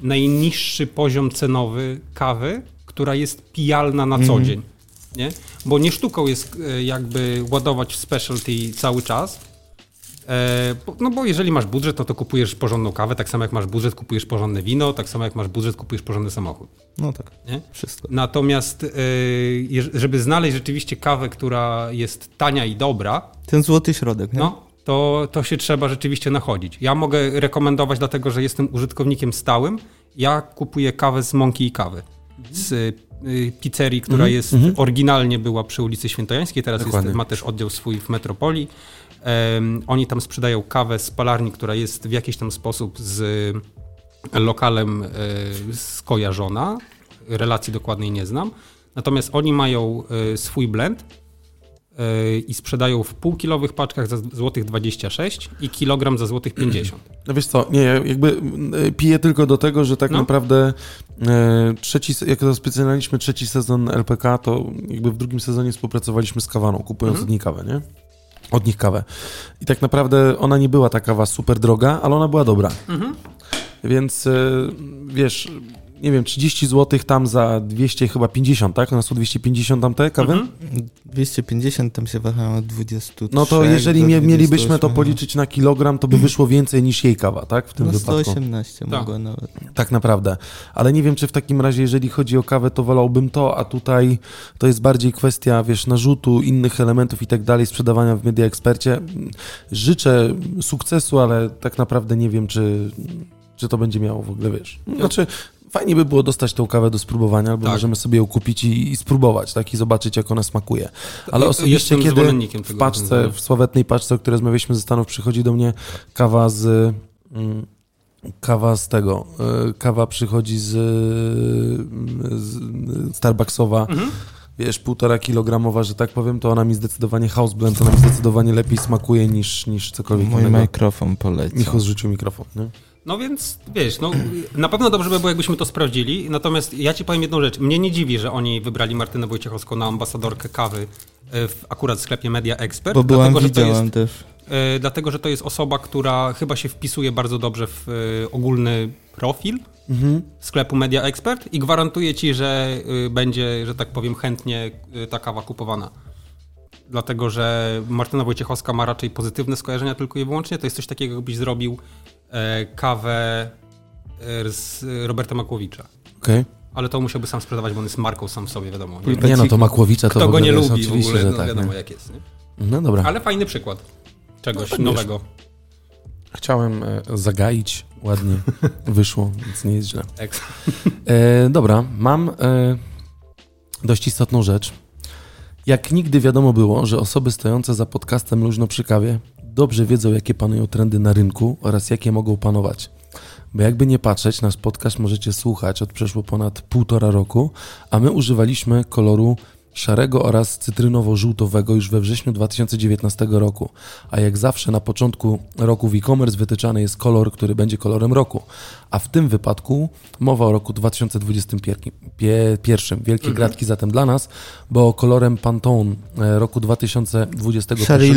najniższy poziom cenowy kawy, która jest pijalna na co Mhm. dzień. Nie? Bo nie sztuką jest y, jakby ładować w specialty cały czas. E, No bo jeżeli masz budżet, no to kupujesz porządną kawę, tak samo jak masz budżet, kupujesz porządne wino, tak samo jak masz budżet, kupujesz porządny samochód. No tak, Nie? wszystko. Natomiast jeż- żeby znaleźć rzeczywiście kawę, która jest tania i dobra, Ten złoty środek, nie? no, to, to się trzeba rzeczywiście nachodzić. Ja mogę rekomendować, dlatego że jestem użytkownikiem stałym. Ja kupuję kawę z Mąki i Kawy. Z pizzerii, która Mhm, jest oryginalnie była przy ulicy Świętojańskiej, teraz jest, ma też oddział swój w Metropolii. Em, oni tam sprzedają kawę z palarni, która jest w jakiś tam sposób z lokalem e, skojarzona. Relacji dokładnej nie znam. Natomiast oni mają e, swój blend i sprzedają w półkilowych paczkach za złotych 26 i kilogram za złotych 50. No wiesz co, nie, ja jakby y, piję tylko do tego, że tak No. naprawdę e, trzeci, jak rozpoczynaliśmy trzeci sezon LPK, to jakby w drugim sezonie współpracowaliśmy z kawaną, kupując Mhm. od nich kawę, nie? Od nich kawę. I tak naprawdę ona nie była ta kawa super droga, ale ona była dobra. Mhm. Więc e, wiesz, nie wiem, 30 zł tam za 200, chyba 50, tak? One są 250 tam te kawy? Mhm. 250 tam się wahają od 23 No to jeżeli mie- mielibyśmy to 28, policzyć na kilogram, to by wyszło więcej niż jej kawa, tak? W tym No wypadku. 118 Tak. mogła nawet. Tak naprawdę. Ale nie wiem, czy w takim razie, jeżeli chodzi o kawę, to wolałbym to, a tutaj to jest bardziej kwestia, wiesz, narzutu, innych elementów i tak dalej, sprzedawania w Media Ekspercie. Życzę sukcesu, ale tak naprawdę nie wiem, czy, czy to będzie miało w ogóle, wiesz. Znaczy, fajnie by było dostać tą kawę do spróbowania, albo Tak. możemy sobie ją kupić i, i spróbować, tak, i zobaczyć, jak ona smakuje. Ale Ja- osobiście, kiedy w paczce, w sławetnej paczce, o której rozmawialiśmy ze Stanów, przychodzi do mnie kawa z... Mm, Kawa z tego. y, Kawa przychodzi z, z Starbucksowa. Mhm. Wiesz, półtora kilogramowa, że tak powiem, to ona mi zdecydowanie house blend, ona mi zdecydowanie lepiej smakuje niż, niż cokolwiek Mój innego. mikrofon poleciał. Michu zrzucił mikrofon, nie? No więc wiesz, no, na pewno dobrze by było, jakbyśmy to sprawdzili. Natomiast ja ci powiem jedną rzecz. Mnie nie dziwi, że oni wybrali Martynę Wojciechowską na ambasadorkę kawy e, w akurat sklepie Media Expert. Bo byłam, dlatego, że to widziałam jest, też. e, dlatego, że to jest osoba, która chyba się wpisuje bardzo dobrze w e, ogólny profil Mhm. sklepu Media Expert i gwarantuję ci, że y, będzie, że tak powiem, chętnie y, ta kawa kupowana. Dlatego, że Martyna Wojciechowska ma raczej pozytywne skojarzenia tylko i wyłącznie. To jest coś takiego, jakbyś zrobił kawę e, z Roberta Makłowicza. Okej. Ale to musiałby sam sprzedawać, bo on jest marką sam w sobie, wiadomo. Nie? Nie no, to Makłowicza to Kto w go nie jest lubi w oczywiście, ogóle, że no, tak. wiadomo nie? jak jest. Nie? No dobra. Ale fajny przykład czegoś tak nowego. Chciałem e, zagaić, ładnie wyszło, więc nie jest źle. E, dobra, mam e, dość istotną rzecz. Jak nigdy wiadomo było, że osoby stojące za podcastem Luźno przy kawie dobrze wiedzą, jakie panują trendy na rynku oraz jakie mogą panować. Bo jakby nie patrzeć, nasz podcast możecie słuchać od przeszło ponad półtora roku, a my używaliśmy koloru szarego oraz cytrynowo-żółtowego już we wrześniu 2019 roku. A jak zawsze na początku roku w e-commerce wytyczany jest kolor, który będzie kolorem roku. A w tym wypadku mowa o roku 2021. Wielkie gratki zatem dla nas, bo kolorem Pantone e, roku 2021 Szary i.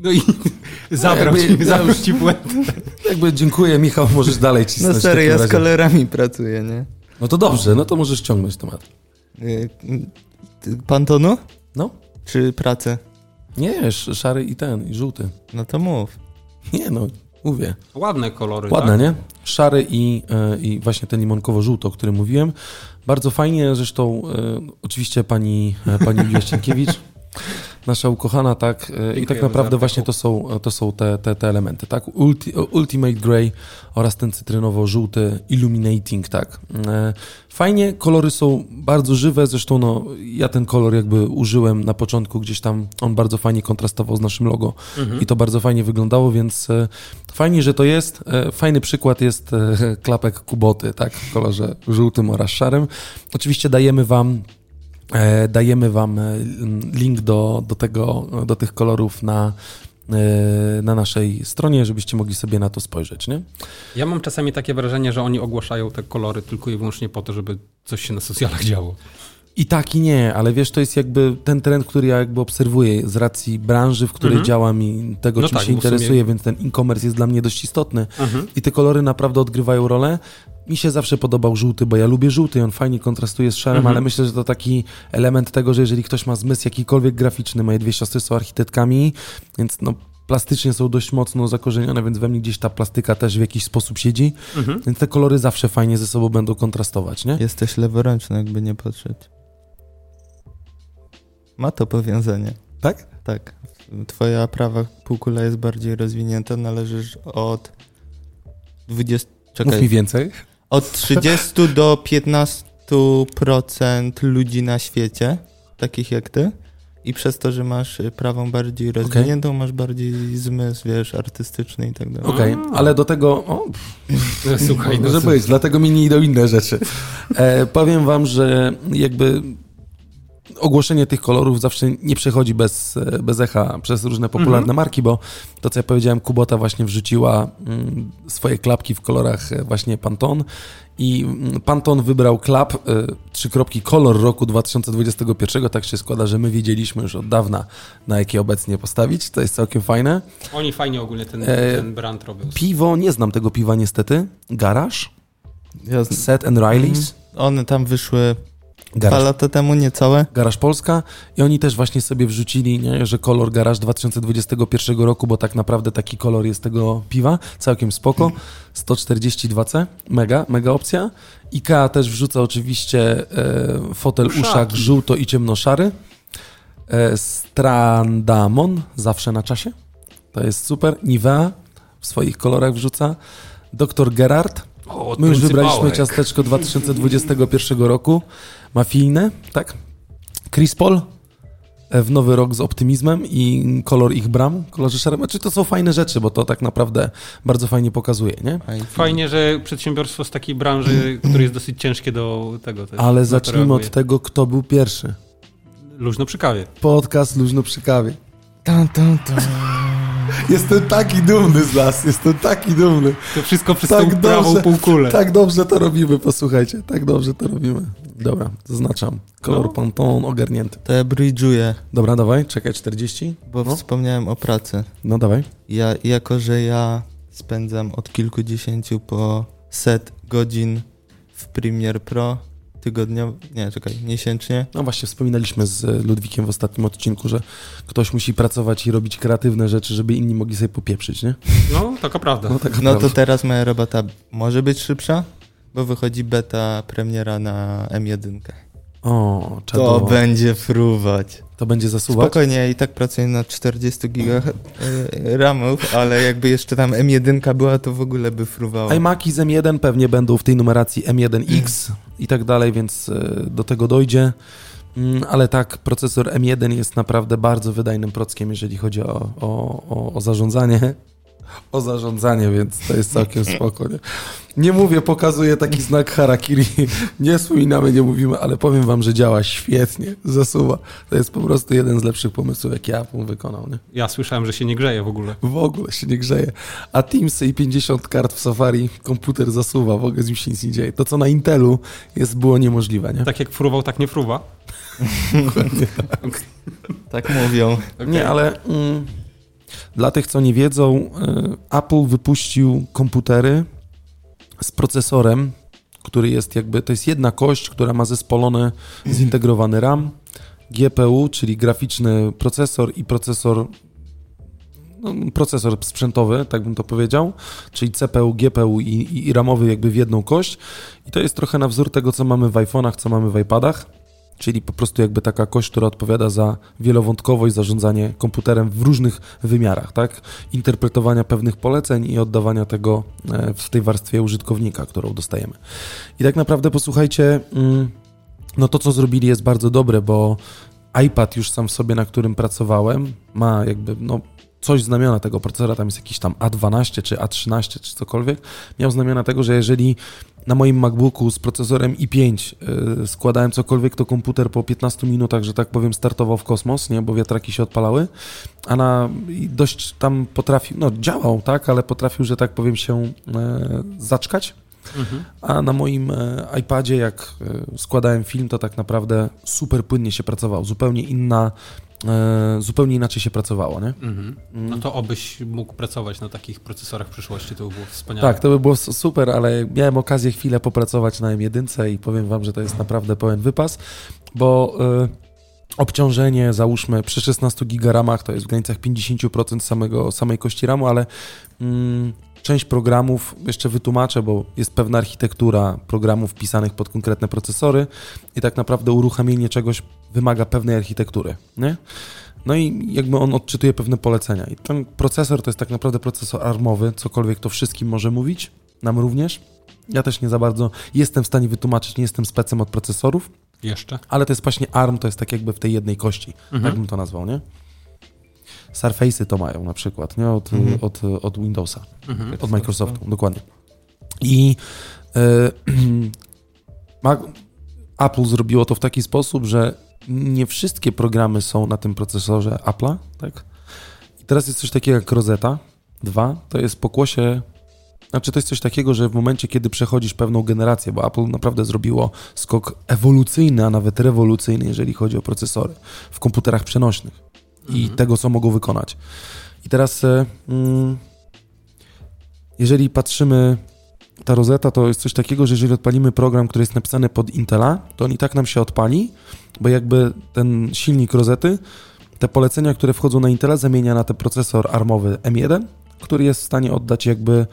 No i zabrał jakby- ci, zabrał ci błęd. Jakby dziękuję Michał, możesz dalej cisnąć. No w serio, takim ja z kolorami pracuję, nie? No to dobrze, no to możesz ciągnąć temat. Y, y, Pantonu? No, Czy pracę? nie, sz- szary i ten, i żółty. No to mów. Nie no, mówię. Ładne kolory, Ładne, tak? nie? Szary i, e, i właśnie ten limonkowo-żółto, o którym mówiłem. Bardzo fajnie, zresztą e, oczywiście pani, e, pani Julia Ścienkiewicz, nasza ukochana, tak, e, i tak Dziękujemy naprawdę właśnie to są, to są te, te, te elementy, tak, Ulti, Ultimate Grey oraz ten cytrynowo-żółty Illuminating, tak. E, Fajnie, kolory są bardzo żywe, zresztą no, ja ten kolor jakby użyłem na początku gdzieś tam, on bardzo fajnie kontrastował z naszym logo i to bardzo fajnie wyglądało, więc e, fajnie, że to jest. E, Fajny przykład jest e, klapek Kuboty, tak, w kolorze żółtym oraz szarym. Oczywiście dajemy wam E, dajemy Wam e, link do, do, tego, do tych kolorów na, e, na naszej stronie, żebyście mogli sobie na to spojrzeć, nie? Ja mam czasami takie wrażenie, że oni ogłaszają te kolory tylko i wyłącznie po to, żeby coś się na socjalach działo. I tak i nie, ale wiesz, to jest jakby ten trend, który ja jakby obserwuję z racji branży, w której Mhm. działam i tego, No czym tak, się w sumie- interesuję, więc ten e-commerce jest dla mnie dość istotny. Mhm. I te kolory naprawdę odgrywają rolę. Mi się zawsze podobał żółty, bo ja lubię żółty i on fajnie kontrastuje z szarem, Mhm. ale myślę, że to taki element tego, że jeżeli ktoś ma zmysł jakikolwiek graficzny, moje dwie siostry są architektkami, więc no plastycznie są dość mocno zakorzenione, więc we mnie gdzieś ta plastyka też w jakiś sposób siedzi, Mhm. więc te kolory zawsze fajnie ze sobą będą kontrastować, nie? Jesteś leworęczny, jakby nie patrzeć. Ma to powiązanie. Tak? Tak. Twoja prawa półkula jest bardziej rozwinięta, należysz od 20... Mów mi Czekaj, więcej. Od 30 do 15% ludzi na świecie, takich jak ty. I przez to, że masz y, prawą bardziej rozwiniętą, masz bardziej zmysł, wiesz, artystyczny i tak dalej. Okej, ale do tego... O, Słuchaj, no Może co- być, dlatego mi nie idą inne rzeczy. E, powiem wam, że jakby ogłoszenie tych kolorów zawsze nie przechodzi bez, e, bez echa przez różne popularne Mhm. marki, bo to, co ja powiedziałem, Kubota właśnie wrzuciła mm, swoje klapki w kolorach e, właśnie Pantone i mm, Pantone wybrał klap, e, trzy kropki, kolor roku 2021. Tak się składa, że my wiedzieliśmy już od dawna, na jakie obecnie postawić. To jest całkiem fajne. Oni fajnie ogólnie ten, E, ten brand robią. Piwo, nie znam tego piwa niestety. Garage, Ja, z- Set and Riley's. one tam wyszły dwa Garage lata temu, niecałe. Garaż Polska i oni też właśnie sobie wrzucili, nie, że kolor Garaż 2021 roku, bo tak naprawdę taki kolor jest tego piwa, całkiem spoko, 142C, mega, mega opcja. IKEA też wrzuca oczywiście e, fotel uszak żółto i ciemnoszary. E, Strandamon, zawsze na czasie, to jest super. Nivea w swoich kolorach wrzuca. Dr. Gerard, O, My już wybraliśmy ciasteczko 2021 roku. Mafijne, tak? Chris Paul e, w nowy rok z optymizmem i kolor ich bram, kolorze szarym. Znaczy to są fajne rzeczy, bo to tak naprawdę bardzo fajnie pokazuje, nie? Fajnie, że przedsiębiorstwo z takiej branży, które jest dosyć ciężkie do tego też. Ale zacznijmy od tego, kto był pierwszy. Luźno przy kawie. Podcast Luźno przy kawie. Tan, tan, tan. Jestem taki dumny z nas, jestem taki dumny. To wszystko przez Tak tą prawą dobrze, półkulę. Tak dobrze to robimy, posłuchajcie, tak dobrze to robimy. Dobra, zaznaczam. Kolor No. Pantone ogarnięty. To ja bridżuję, Dobra, dawaj, czekaj, 40. bo No. wspomniałem o pracy. No dawaj. Ja, jako że ja spędzam od kilkudziesięciu po set godzin w Premiere Pro tygodniowo, nie, czekaj, miesięcznie. No właśnie, wspominaliśmy z Ludwikiem w ostatnim odcinku, że ktoś musi pracować i robić kreatywne rzeczy, żeby inni mogli sobie popieprzyć, nie? No, taka prawda. No, taka No to prawda. teraz moja robota może być szybsza, bo wychodzi beta premiera na M1. O, To czadowo. będzie fruwać. To będzie zasuwać? Spokojnie, ja i tak pracuję na 40 gigach e, ramów, ale jakby jeszcze tam M1 była, to w ogóle by fruwało. iMaki z M1 pewnie będą w tej numeracji M1X i tak dalej, więc e, do tego dojdzie. Mm, Ale tak, procesor M1 jest naprawdę bardzo wydajnym prockiem, jeżeli chodzi o, o, o, o zarządzanie. O zarządzanie, więc to jest całkiem spoko. Nie? nie mówię, pokazuję taki znak harakiri. Nie wspominamy, nie mówimy, ale powiem wam, że działa świetnie, zasuwa. To jest po prostu jeden z lepszych pomysłów, jaki Apple wykonał. Nie? Ja słyszałem, że się nie grzeje w ogóle. W ogóle się nie grzeje. A Teamsy i 50 kart w Safari komputer zasuwa, w ogóle z nim się nic nie dzieje. To, co na Intelu jest, było niemożliwe, nie? Tak jak fruwał, tak nie fruwa. Tak mówią. Okej. Nie, ale mm, dla tych, co nie wiedzą, y, Apple wypuścił komputery z procesorem, który jest jakby, to jest jedna kość, która ma zespolony, zintegrowany RAM, GPU, czyli graficzny procesor i procesor no, procesor sprzętowy, tak bym to powiedział, czyli CPU, GPU i, i, i ramowy jakby w jedną kość. I to jest trochę na wzór tego, co mamy w iPhone'ach, co mamy w iPadach, czyli po prostu jakby taka kość, która odpowiada za wielowątkowość, zarządzanie komputerem w różnych wymiarach, tak? Interpretowania pewnych poleceń i oddawania tego e, w tej warstwie użytkownika, którą dostajemy. I tak naprawdę posłuchajcie, mm, no to co zrobili jest bardzo dobre, bo iPad już sam w sobie, na którym pracowałem, ma jakby, no coś znamiona tego procesora, tam jest jakiś tam A12 czy A13 czy cokolwiek, miał znamiona tego, że jeżeli na moim MacBooku z procesorem i5 yy, składałem cokolwiek, to komputer po 15 minutach, że tak powiem, startował w kosmos, nie, bo wiatraki się odpalały, a na dość tam potrafił, no działał, tak, ale potrafił, że tak powiem, się e, zaczkać. Mhm. A na moim e, iPadzie, jak e, składałem film, to tak naprawdę super płynnie się pracował. Zupełnie inna, e, zupełnie inaczej się pracowało, nie? Mhm. No to obyś mógł pracować na takich procesorach w przyszłości, to by było wspaniale. Tak, to by było super, ale miałem okazję chwilę popracować na M1 i powiem wam, że to jest naprawdę pełen wypas, bo e, obciążenie, załóżmy przy 16 giga ramach, to jest w granicach 50% samego, samej kości ramu, ale mm, część programów, jeszcze wytłumaczę, bo jest pewna architektura programów pisanych pod konkretne procesory i tak naprawdę uruchomienie czegoś wymaga pewnej architektury, nie? No i jakby on odczytuje pewne polecenia. I ten procesor to jest tak naprawdę procesor armowy, cokolwiek to wszystkim może mówić, nam również. Ja też nie za bardzo jestem w stanie wytłumaczyć, nie jestem specem od procesorów, Jeszcze? ale to jest właśnie ARM, to jest tak jakby w tej jednej kości, Mhm. tak bym to nazwał, nie? Surface'y to mają na przykład, nie? Od, Mhm. od, od Windowsa, Mhm. od Microsoftu, dokładnie. I e, Apple zrobiło to w taki sposób, że nie wszystkie programy są na tym procesorze Apple'a, tak? I teraz jest coś takiego jak Rosetta 2, to jest pokłosie, znaczy to jest coś takiego, że w momencie, kiedy przechodzisz pewną generację, bo Apple naprawdę zrobiło skok ewolucyjny, a nawet rewolucyjny, jeżeli chodzi o procesory w komputerach przenośnych i tego, co mogą wykonać. I teraz, e, mm, jeżeli patrzymy, ta Rosetta to jest coś takiego, że jeżeli odpalimy program, który jest napisany pod Intela, to on i tak nam się odpali, bo jakby ten silnik Rosety, te polecenia, które wchodzą na Intela, zamienia na ten procesor armowy M1, który jest w stanie oddać jakby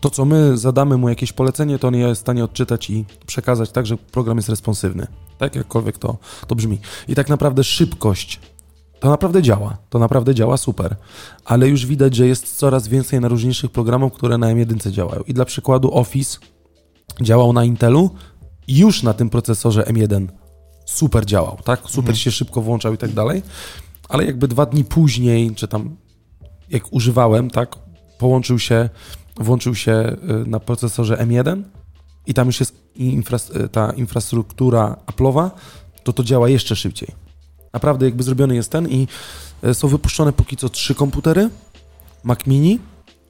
to, co my zadamy mu jakieś polecenie, to on je jest w stanie odczytać i przekazać tak, że program jest responsywny. Tak, jakkolwiek to, to brzmi. I tak naprawdę szybkość to naprawdę działa, to naprawdę działa super, ale już widać, że jest coraz więcej najróżniejszych programów, które na M1 działają. I dla przykładu Office działał na Intelu i już na tym procesorze M1 super działał, tak? Super się szybko włączał i tak dalej, ale jakby dwa dni później, czy tam jak używałem, tak, połączył się, włączył się y, na procesorze M1 i tam już jest infra- y, ta infrastruktura Apple'owa, to to działa jeszcze szybciej. Naprawdę jakby zrobiony jest ten i y, są wypuszczone póki co trzy komputery, Mac Mini,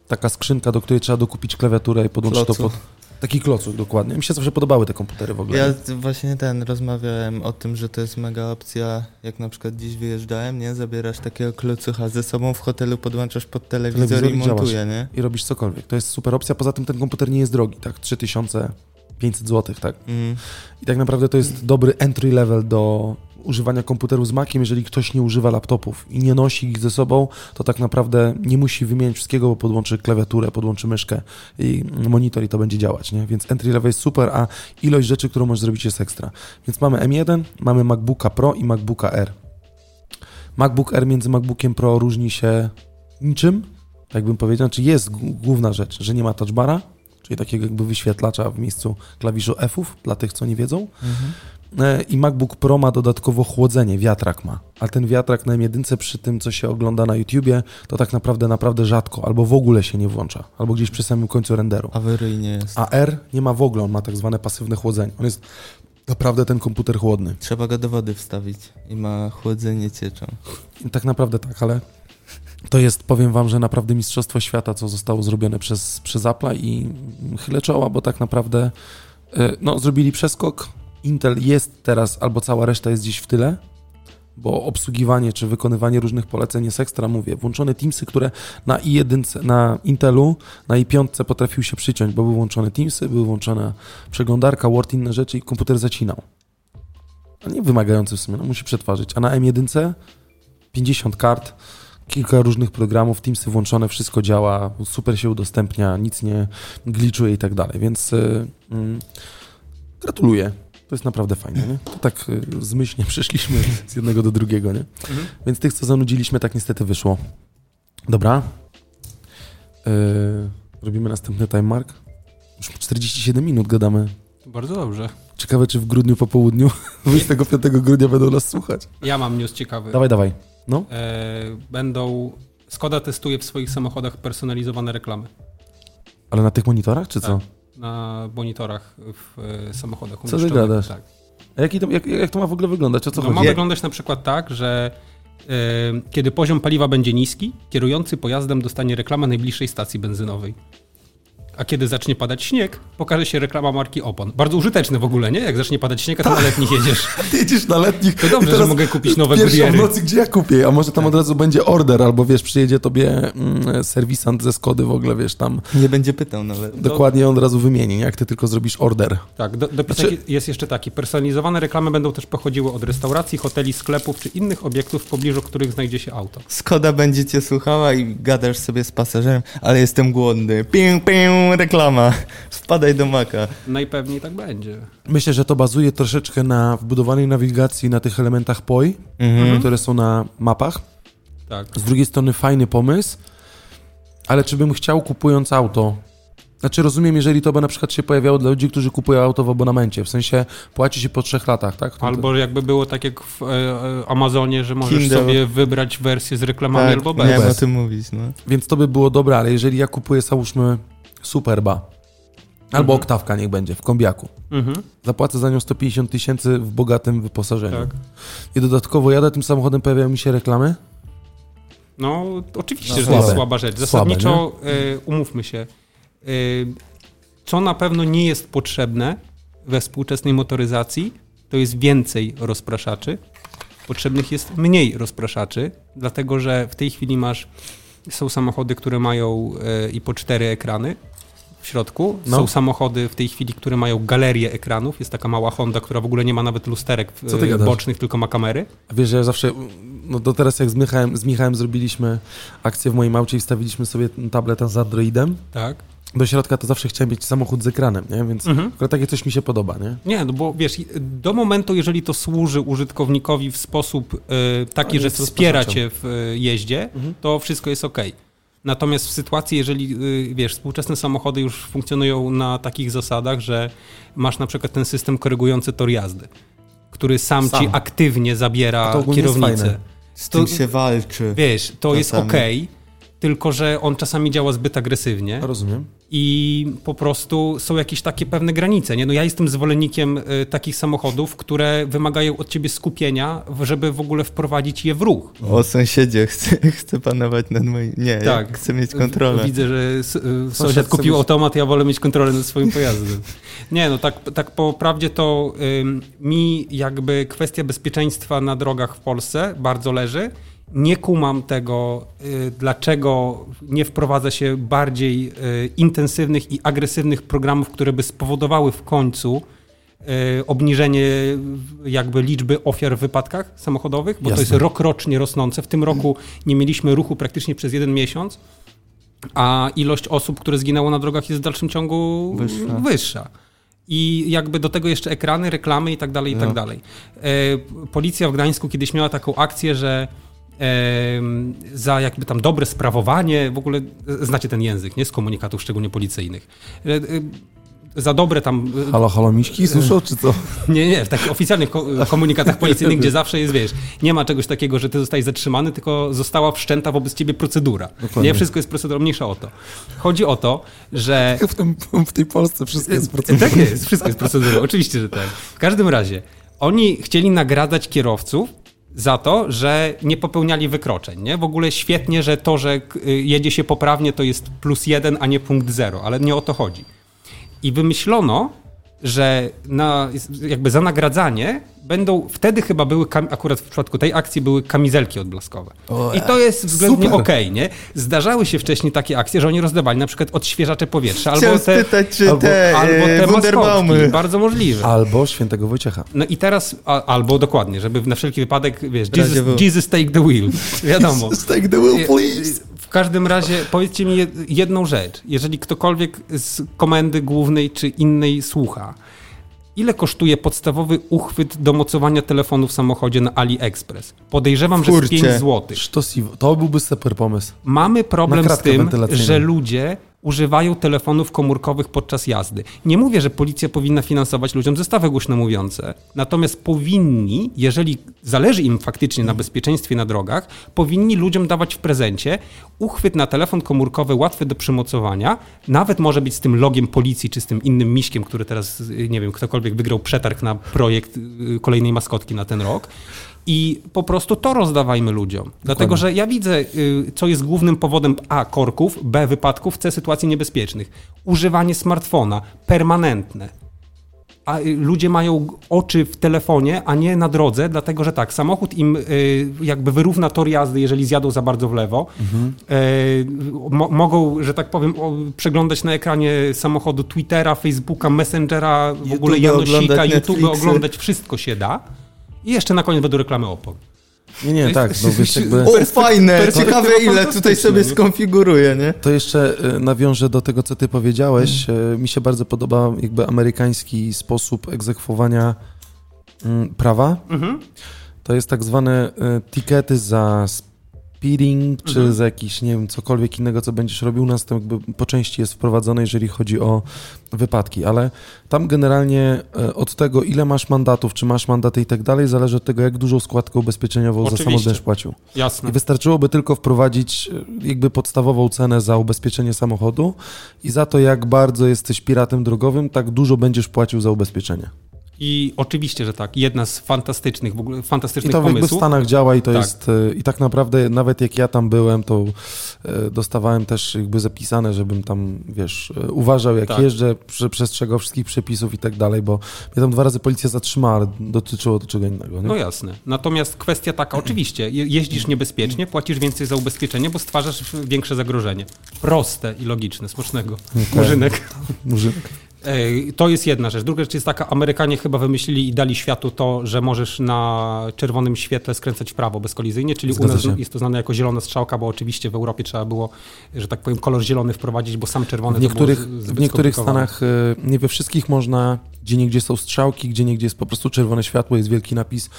taka skrzynka, do której trzeba dokupić klawiaturę i podłączyć to pod... Taki klocuch, dokładnie. Mi się zawsze podobały te komputery w ogóle. Ja właśnie ten rozmawiałem o tym, że to jest mega opcja, jak na przykład dziś wyjeżdżałem, nie? Zabierasz takiego klocucha ze sobą w hotelu, podłączasz pod telewizor, Telewizor i montuje, nie? I robisz cokolwiek. To jest super opcja. Poza tym ten komputer nie jest drogi, tak? 3500 zł, tak? Mm. I tak naprawdę to jest dobry entry level do używania komputerów z Maciem. Jeżeli ktoś nie używa laptopów i nie nosi ich ze sobą, to tak naprawdę nie musi wymieniać wszystkiego, bo podłączy klawiaturę, podłączy myszkę i monitor i to będzie działać, nie? Więc entry level jest super, a ilość rzeczy, którą możesz zrobić jest ekstra. Więc mamy M1, mamy MacBooka Pro i MacBooka R. MacBook R między MacBookiem Pro różni się niczym, tak bym powiedział, czy jest g- główna rzecz, że nie ma touchbara, czyli takiego jakby wyświetlacza w miejscu klawiszu F-ów, dla tych, co nie wiedzą. E, I MacBook Pro ma dodatkowo chłodzenie, wiatrak ma. A ten wiatrak na M1 przy tym, co się ogląda na YouTubie, to tak naprawdę naprawdę rzadko, albo w ogóle się nie włącza, albo gdzieś przy samym końcu renderu. Awaryjnie jest. A R nie ma w ogóle, on ma tak zwane pasywne chłodzenie. On jest naprawdę ten komputer chłodny. Trzeba go do wody wstawić i ma chłodzenie cieczą. Tak naprawdę tak, ale to jest, powiem wam, że naprawdę mistrzostwo świata, co zostało zrobione przez, przez Apple'a i chylę czoła, bo tak naprawdę e, no, zrobili przeskok. Intel jest teraz, albo cała reszta jest gdzieś w tyle, bo obsługiwanie czy wykonywanie różnych poleceń jest ekstra, mówię. Włączone Teamsy, które na i1, na Intelu, na i5 potrafił się przyciąć, bo były włączone Teamsy, były włączona przeglądarka, Word, inne rzeczy i komputer zacinał. A nie wymagający w sumie, no musi przetwarzać. A na M1 50 kart, kilka różnych programów, Teamsy włączone, wszystko działa, super się udostępnia, nic nie glitchuje i tak dalej, więc y, mm, gratuluję. To jest naprawdę fajne, nie? To tak y, zmyślnie przeszliśmy z jednego do drugiego, nie? Więc tych, co zanudziliśmy, tak niestety wyszło. Dobra. Y, robimy następny time mark. Już 47 minut gadamy. Bardzo dobrze. Ciekawe, czy w grudniu po południu, 25 grudnia będą nas słuchać. Ja mam news ciekawy. Dawaj, dawaj. No. E, będą... Skoda testuje w swoich samochodach personalizowane reklamy. Ale na tych monitorach, czy co? Na monitorach w e, samochodach Co ty gadasz? Tak. A jaki to, jak, jak to ma w ogóle wyglądać? O co No, ma chodzi? wyglądać na przykład tak, że e, kiedy poziom paliwa będzie niski, kierujący pojazdem dostanie reklamę najbliższej stacji benzynowej. A kiedy zacznie padać śnieg, pokaże się reklama marki Opon. Bardzo użyteczne w ogóle, nie? Jak zacznie padać śnieg, a ty na letnich jedziesz. Ty jedziesz na letnich. To dobrze, że mogę kupić nowe Pierwszą w nocy, gdzie ja kupię? A może tam od razu będzie order, albo wiesz, przyjedzie tobie mm, serwisant ze Skody w ogóle, wiesz, tam Nie będzie pytał nawet. dokładnie on od razu wymieni, nie? jak ty tylko zrobisz order. Tak, do, Znaczy- jest jeszcze taki. Personalizowane reklamy będą też pochodziły od restauracji, hoteli, sklepów czy innych obiektów, w pobliżu których znajdzie się auto. Skoda będzie cię słuchała i gadasz sobie z pasażerem, ale jestem głodny. Pię, pię, reklama. Wpadaj do maka. Najpewniej tak będzie. Myślę, że to bazuje troszeczkę na wbudowanej nawigacji, na tych elementach POI, Mhm. które są na mapach. Tak. Z drugiej strony fajny pomysł, ale czy bym chciał kupując auto? Znaczy rozumiem, jeżeli to by na przykład się pojawiało dla ludzi, którzy kupują auto w abonamencie, w sensie płaci się po trzech latach, tak? To- Albo jakby było tak jak w e, e, Amazonie, że możesz Kindle. sobie wybrać wersję z reklamami Tak, albo bez. miałem o bez. tym mówić, no. Więc to by było dobre, ale jeżeli ja kupuję, załóżmy, Superba Albo oktawka niech będzie, w kombiaku. Mhm. Zapłacę za nią 150 tysięcy w bogatym wyposażeniu. Tak. I dodatkowo jadę tym samochodem, pojawiają mi się reklamy. No, oczywiście, No, że to jest słabe. słaba rzecz. Słabe, Zasadniczo, e, umówmy się, e, co na pewno nie jest potrzebne we współczesnej motoryzacji, to jest więcej rozpraszaczy. Potrzebnych jest mniej rozpraszaczy, dlatego że w tej chwili masz, są samochody, które mają e, i po cztery ekrany w środku. No. Są samochody w tej chwili, które mają galerię ekranów. Jest taka mała Honda, która w ogóle nie ma nawet lusterek e, bocznych, tylko ma kamery. A Wiesz, że ja zawsze, no do teraz jak z Michałem, z Michałem zrobiliśmy akcję w moim aucie i wstawiliśmy sobie ten tablet z Androidem, Tak. do środka to zawsze chciałem mieć samochód z ekranem, nie? Więc Mhm. akurat takie coś mi się podoba, nie? Nie, no bo wiesz, do momentu, jeżeli to służy użytkownikowi w sposób e, taki, Ale że wspiera cię w e, jeździe, Mhm. to wszystko jest ok. Natomiast w sytuacji, jeżeli e, wiesz, współczesne samochody już funkcjonują na takich zasadach, że masz na przykład ten system korygujący tor jazdy, który sam, Sam. ci aktywnie zabiera kierownicę. Z To- tym się walczy. Wiesz, to jest Czasami. ok, tylko że on czasami działa zbyt agresywnie Rozumiem. i po prostu są jakieś takie pewne granice. Nie? No ja jestem zwolennikiem y, takich samochodów, które wymagają od ciebie skupienia, żeby w ogóle wprowadzić je w ruch. O sąsiedzie, chcę, chcę panować nad moim... Nie, Tak. ja chcę mieć kontrolę. Widzę, że y, Sąsiad kupił automat, ja wolę mieć kontrolę nad swoim pojazdem. Nie, no tak, tak po prawdzie to mi jakby kwestia bezpieczeństwa na drogach w Polsce bardzo leży. Nie kumam tego, y, dlaczego nie wprowadza się bardziej y, intensywnych i agresywnych programów, które by spowodowały w końcu y, obniżenie jakby liczby ofiar w wypadkach samochodowych, bo to Jasne. jest rok rocznie rosnące. W tym roku nie mieliśmy ruchu praktycznie przez jeden miesiąc a ilość osób, które zginęło na drogach jest w dalszym ciągu Wyższa. wyższa. I jakby do tego jeszcze ekrany, reklamy i tak dalej, i tak No. dalej. E, policja w Gdańsku kiedyś miała taką akcję, że za jakby tam dobre sprawowanie, w ogóle znacie ten język, nie? Z komunikatów szczególnie policyjnych. E, e, za dobre tam e, Halo, halo, miśki słyszą, czy co? nie, nie, w takich oficjalnych ko- komunikatach policyjnych, gdzie zawsze jest, wiesz, nie ma czegoś takiego, że ty zostajesz zatrzymany, tylko została wszczęta wobec ciebie procedura. Dokładnie. Nie, wszystko jest procedurą, mniejsza o to. Chodzi o to, że... W, tym, w tej Polsce wszystko jest procedurą. Tak jest, wszystko jest procedurą, oczywiście, że tak. W każdym razie, oni chcieli nagradzać kierowców za to, że nie popełniali wykroczeń. Nie? W ogóle świetnie, że to, że y, jedzie się poprawnie, to jest plus jeden, a nie punkt zero, ale nie o to chodzi. I wymyślono, że na, jakby za nagradzanie będą, wtedy chyba były, akurat w przypadku tej akcji były kamizelki odblaskowe. O, I to jest względnie okej, nie? Zdarzały się wcześniej takie akcje, że oni rozdawali na przykład odświeżacze powietrza, albo Chciałem te, spytać, czy albo- te, albo e, te Wunderbaumy. maskotki. Bardzo możliwe. Albo świętego Wojciecha. No i teraz, a, albo dokładnie, żeby na wszelki wypadek, wiesz, Jesus. Jesus take the wheel. Wiadomo. Take the wheel, please! W każdym razie powiedzcie mi jed- jedną rzecz. Jeżeli ktokolwiek z komendy głównej czy innej słucha, ile kosztuje podstawowy uchwyt do mocowania telefonu w samochodzie na AliExpress? Podejrzewam, że z Kurczę. 5 zł. Sztosiwo. To byłby super pomysł. Mamy problem z tym, że ludzie używają telefonów komórkowych podczas jazdy. Nie mówię, że policja powinna finansować ludziom zestawy głośnomówiące, natomiast powinni, jeżeli zależy im faktycznie na bezpieczeństwie na drogach, powinni ludziom dawać w prezencie uchwyt na telefon komórkowy łatwy do przymocowania, nawet może być z tym logiem policji, czy z tym innym miśkiem, który teraz, nie wiem, ktokolwiek wygrał przetarg na projekt y, kolejnej maskotki na ten rok. I po prostu to rozdawajmy ludziom. Dlatego, że ja widzę, y, co jest głównym powodem A korków, B wypadków, C sytuacji niebezpiecznych. Używanie smartfona permanentne. A y, ludzie mają oczy w telefonie, a nie na drodze, dlatego że tak, samochód im y, jakby wyrówna tor jazdy, jeżeli zjadą za bardzo w lewo. Mo mogą, że tak powiem, przeglądać na ekranie samochodu Twittera, Facebooka, Messengera, w ogóle YouTube Janosika, oglądać, YouTube Netflixy. oglądać, wszystko się da. I jeszcze na koniec będą reklamy Oppo. Nie, nie, To tak, jest- no wiesz, jakby... O, fajne! perspektywa Ciekawe ile tutaj sobie nie? skonfiguruję, nie? To jeszcze e, nawiążę do tego, co ty powiedziałeś. E, Mi się bardzo podoba jakby amerykański sposób egzekwowania mm, prawa. Mhm. To jest tak zwane e, tikety za speeding, czy Mhm. za jakiś, nie wiem, cokolwiek innego, co będziesz robił, u nas to jakby po części jest wprowadzone, jeżeli chodzi o wypadki, ale tam generalnie e, od tego, ile masz mandatów, czy masz mandaty i tak dalej, zależy od tego, jak dużą składkę ubezpieczeniową za Oczywiście. samochód będziesz płacił. Jasne. I wystarczyłoby tylko wprowadzić e, jakby podstawową cenę za ubezpieczenie samochodu i za to, jak bardzo jesteś piratem drogowym, tak dużo będziesz płacił za ubezpieczenie. I oczywiście, że tak. Jedna z fantastycznych, w ogóle I fantastycznych to jakby w pomysłów. Stanach działa i to Tak. jest, e, i tak naprawdę nawet jak ja tam byłem, to e, dostawałem też jakby zapisane, żebym tam, wiesz, e, uważał jak Tak. jeżdżę, prze- przestrzegał wszystkich przepisów i tak dalej, bo mnie tam dwa razy policja zatrzymała, ale dotyczyło to czego innego, nie? No jasne. Natomiast kwestia taka, oczywiście, je- jeździsz niebezpiecznie, płacisz więcej za ubezpieczenie, bo stwarzasz większe zagrożenie. Proste i logiczne, smacznego. Murzynek. Murzynek. Ej, To jest jedna rzecz. Druga rzecz jest taka, Amerykanie chyba wymyślili i dali światu to, że możesz na czerwonym świetle skręcać w prawo bezkolizyjnie, czyli Zgadza u nas się. jest to znane jako zielona strzałka, bo oczywiście w Europie trzeba było, że tak powiem, kolor zielony wprowadzić, bo sam czerwony W to niektórych, w niektórych stanach, e, nie we wszystkich można, gdzie niegdzie są strzałki, gdzie niegdzie jest po prostu czerwone światło, jest wielki napis,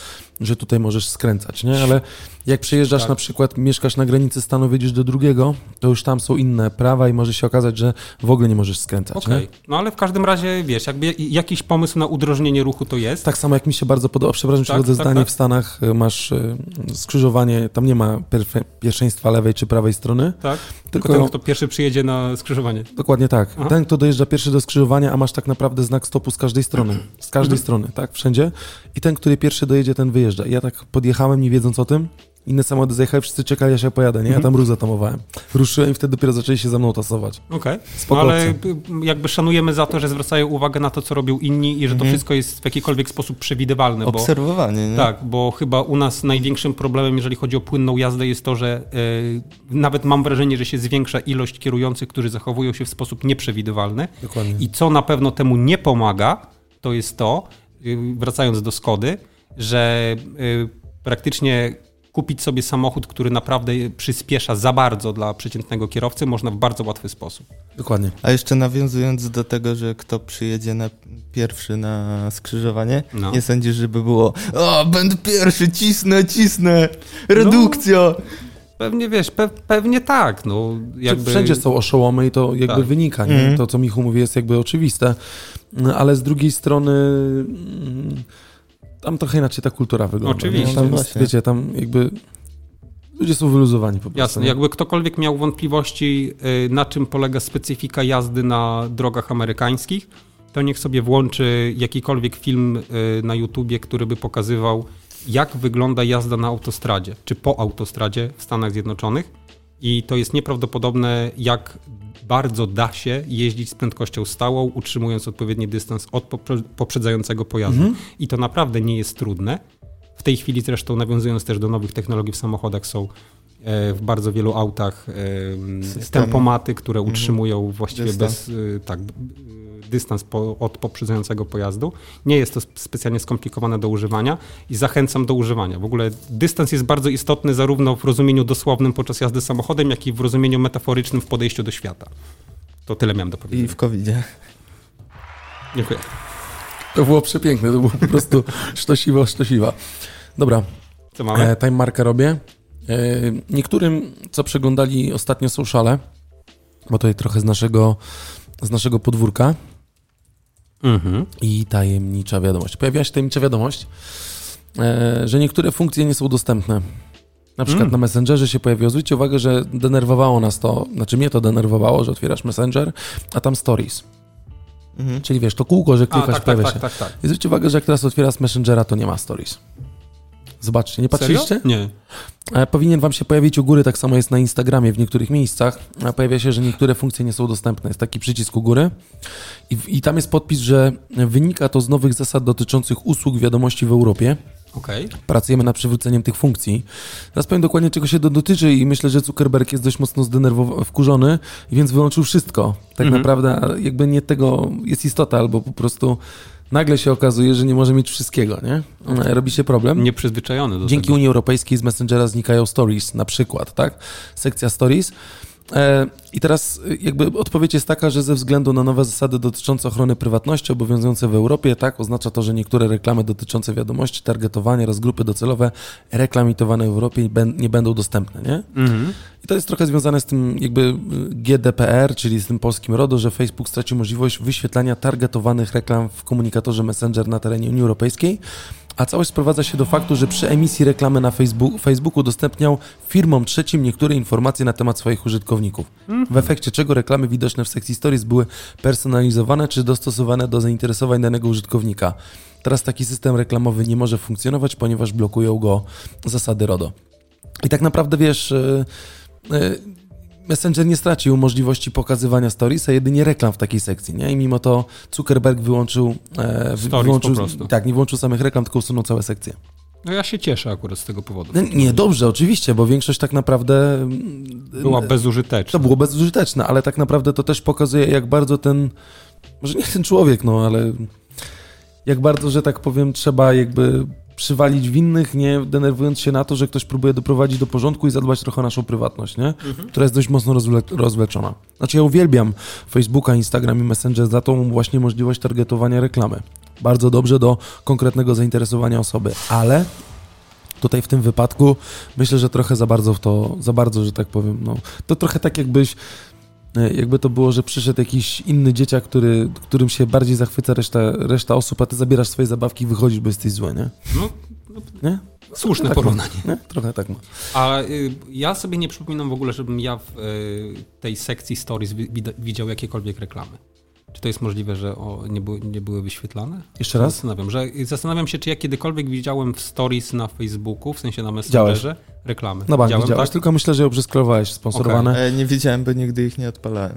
że tutaj możesz skręcać, nie? Ale jak przyjeżdżasz Tak. na przykład, mieszkasz na granicy stanu, wyjdziesz do drugiego, to już tam są inne prawa i może się okazać, że w ogóle nie możesz skręcać, nie? no ale w każdym razie, wiesz, jakby jakiś pomysł na udrożnienie ruchu to jest. Tak samo jak mi się bardzo podoba, przepraszam, Tak, przechodzę tak, zdanie, tak. w Stanach e, masz e, skrzyżowanie, tam nie ma pierwszeństwa lewej czy prawej strony, Tak? Tylko, Tylko- ten, kto pierwszy przyjedzie na skrzyżowanie. Dokładnie tak. Aha. Ten, kto dojeżdża pierwszy do skrzyżowania, a masz tak naprawdę znak stopu z każdej strony. Z każdej Mhm. strony, tak? Wszędzie. I ten, który pierwszy dojedzie, ten wyjeżdża. I ja tak podjechałem, nie wiedząc o tym. Inne samochody zajechały, wszyscy czekali, aż ja pojadę, nie? Ja Mhm. tam róż zatamowałem. Ruszyłem i wtedy dopiero zaczęli się za mną tasować. Okej. No Spoko ale jakby szanujemy za to, że zwracają uwagę na to, co robią inni i że to wszystko jest w jakikolwiek sposób przewidywalne. Bo, Obserwowanie, nie? tak, bo chyba u nas największym problemem, jeżeli chodzi o płynną jazdę, jest to, że y, nawet mam wrażenie, że się zwiększa ilość kierujących, którzy zachowują się w sposób nieprzewidywalny. Dokładnie. I co na pewno temu nie pomaga, to jest to, y, wracając do Skody, że y, praktycznie kupić sobie samochód, który naprawdę przyspiesza za bardzo dla przeciętnego kierowcy, można w bardzo łatwy sposób. Dokładnie. A jeszcze nawiązując do tego, że kto przyjedzie na pierwszy na skrzyżowanie, No. nie sądzisz, żeby było o, będę pierwszy, cisnę, cisnę, redukcja. Pewnie wiesz, pe pewnie tak. No, jakby... Wszędzie są oszołomy i to jakby Tak. wynika, nie? Mhm. To, co Michu mówi, jest jakby oczywiste. No, Ale z drugiej strony... mm, Tam trochę inaczej ta kultura wygląda. Oczywiście. Tam, właśnie. wiecie, tam jakby... Ludzie są wyluzowani po prostu. Jasne, nie? jakby ktokolwiek miał wątpliwości, y, na czym polega specyfika jazdy na drogach amerykańskich, to niech sobie włączy jakikolwiek film y, na YouTubie, który by pokazywał, jak wygląda jazda na autostradzie, czy po autostradzie w Stanach Zjednoczonych. I to jest nieprawdopodobne, jak bardzo da się jeździć z prędkością stałą, utrzymując odpowiedni dystans od poprze- poprzedzającego pojazdu. I to naprawdę nie jest trudne. W tej chwili zresztą nawiązując też do nowych technologii w samochodach są w bardzo wielu autach e, Systemy. tempomaty, które utrzymują właściwie Dystans. bez tak, y, dystans po, od poprzedzającego pojazdu. Nie jest to sp- specjalnie skomplikowane do używania i zachęcam do używania. W ogóle dystans jest bardzo istotny zarówno w rozumieniu dosłownym podczas jazdy samochodem, jak i w rozumieniu metaforycznym w podejściu do świata. To tyle miałem do I powiedzenia. w COVID-zie. Dziękuję. To było przepiękne, to było po prostu sztosiwa, sztosiwa. Dobra, Co mamy? e, time markę robię. E, niektórym, co przeglądali ostatnio sociale, bo tutaj trochę z naszego, z naszego podwórka Mhm. i tajemnicza wiadomość. Pojawiła się tajemnicza wiadomość, e, że niektóre funkcje nie są dostępne. Na przykład Mm. na Messengerze się pojawiło. Zwróćcie uwagę, że denerwowało nas to, znaczy mnie to denerwowało, że otwierasz Messenger, a tam Stories. Mhm. Czyli wiesz, to kółko, że A, klikasz, tak, tak, pojawia tak, się. tak, tak. I zwróćcie uwagę, że jak teraz otwierasz Messengera, to nie ma stories. Zobaczcie, nie patrzyliście? Serio? Nie. E, Powinien wam się pojawić u góry, tak samo jest na Instagramie w niektórych miejscach. A pojawia się, że niektóre funkcje nie są dostępne. Jest taki przycisk u góry i, i tam jest podpis, że wynika to z nowych zasad dotyczących usług wiadomości w Europie. Okej. Pracujemy nad przywróceniem tych funkcji. Teraz powiem dokładnie, czego się to dotyczy i myślę, że Zuckerberg jest dość mocno zdenerwowany, wkurzony, więc wyłączył wszystko. Tak Mhm. naprawdę a jakby nie tego jest istota, albo po prostu nagle się okazuje, że nie może mieć wszystkiego, nie? Robi się problem. Nieprzyzwyczajony do Dzięki tego. Unii Europejskiej z Messengera znikają stories na przykład, tak? Sekcja stories. E, I teraz y, jakby odpowiedź jest taka, że ze względu na nowe zasady dotyczące ochrony prywatności obowiązujące w Europie, tak, oznacza to, że niektóre reklamy dotyczące wiadomości, targetowania oraz grupy docelowe reklamitowane w Europie nie będą dostępne, nie? Mhm. To jest trochę związane z tym jakby y, GDPR, czyli z tym polskim RODO, że Facebook straci możliwość wyświetlania targetowanych reklam w komunikatorze Messenger na terenie Unii Europejskiej, a całość sprowadza się do faktu, że przy emisji reklamy na Facebook, Facebook udostępniał firmom trzecim niektóre informacje na temat swoich użytkowników. W efekcie czego reklamy widoczne w sekcji stories były personalizowane czy dostosowane do zainteresowań danego użytkownika. Teraz taki system reklamowy nie może funkcjonować, ponieważ blokują go zasady RODO. I tak naprawdę wiesz, y, y, Messenger nie stracił możliwości pokazywania stories, a jedynie reklam w takiej sekcji, nie? I mimo to Zuckerberg wyłączył, e, Stories wyłączył po prostu. tak, nie włączył samych reklam, tylko usunął całe sekcje. No ja się cieszę akurat z tego powodu. No, nie, dobrze, oczywiście, bo większość tak naprawdę mm, Była bezużyteczna. to było bezużyteczne, ale tak naprawdę to też pokazuje, jak bardzo ten, może nie ten człowiek, no ale jak bardzo, że tak powiem, trzeba jakby przywalić winnych, nie denerwując się na to, że ktoś próbuje doprowadzić do porządku i zadbać trochę o naszą prywatność, nie? która jest dość mocno rozwle- rozwleczona. Znaczy ja uwielbiam Facebooka, Instagram i Messenger za tą właśnie możliwość targetowania reklamy. Bardzo dobrze do konkretnego zainteresowania osoby, ale tutaj w tym wypadku myślę, że trochę za bardzo w to, za bardzo, że tak powiem, no, to trochę tak jakbyś, jakby to było, że przyszedł jakiś inny dzieciak, który, którym się bardziej zachwyca reszta, reszta osób, a ty zabierasz swoje zabawki i wychodzisz, bo jesteś zły, nie? No, nie? słuszne tak porównanie. Ma, nie? Trochę tak ma. A y, ja sobie nie przypominam w ogóle, żebym ja w y, tej sekcji stories wi- widział jakiekolwiek reklamy. Czy to jest możliwe, że o, nie, były, nie były wyświetlane? Jeszcze raz? Zastanawiam, że, zastanawiam się, czy ja kiedykolwiek widziałem w stories na Facebooku, w sensie na Messengerze, reklamy. No bank Widziałem, widziałeś, tak? tylko myślę, że ją przeskrolowałeś, sponsorowane. E, nie wiedziałem, bo nigdy ich nie odpalałem.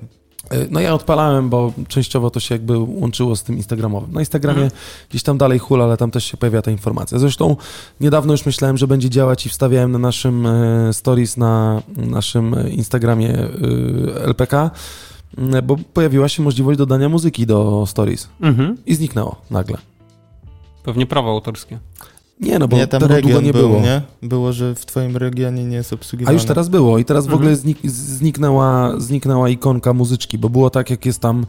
E, No ja odpalałem, bo częściowo to się jakby łączyło z tym Instagramowym. Na Instagramie Mhm. gdzieś tam dalej hula, ale tam też się pojawia ta informacja. Zresztą niedawno już myślałem, że będzie działać i wstawiałem na naszym e, stories na naszym e, Instagramie LPK, bo pojawiła się możliwość dodania muzyki do stories Mhm. i zniknęło nagle. Pewnie prawa autorskie. Nie, no bo nie, tam tego długo nie był, było. nie? Było, że w twoim regionie nie jest A obsługiwane. już teraz było i teraz w Mhm. ogóle znik, zniknęła, zniknęła ikonka muzyczki, bo było tak, jak jest tam,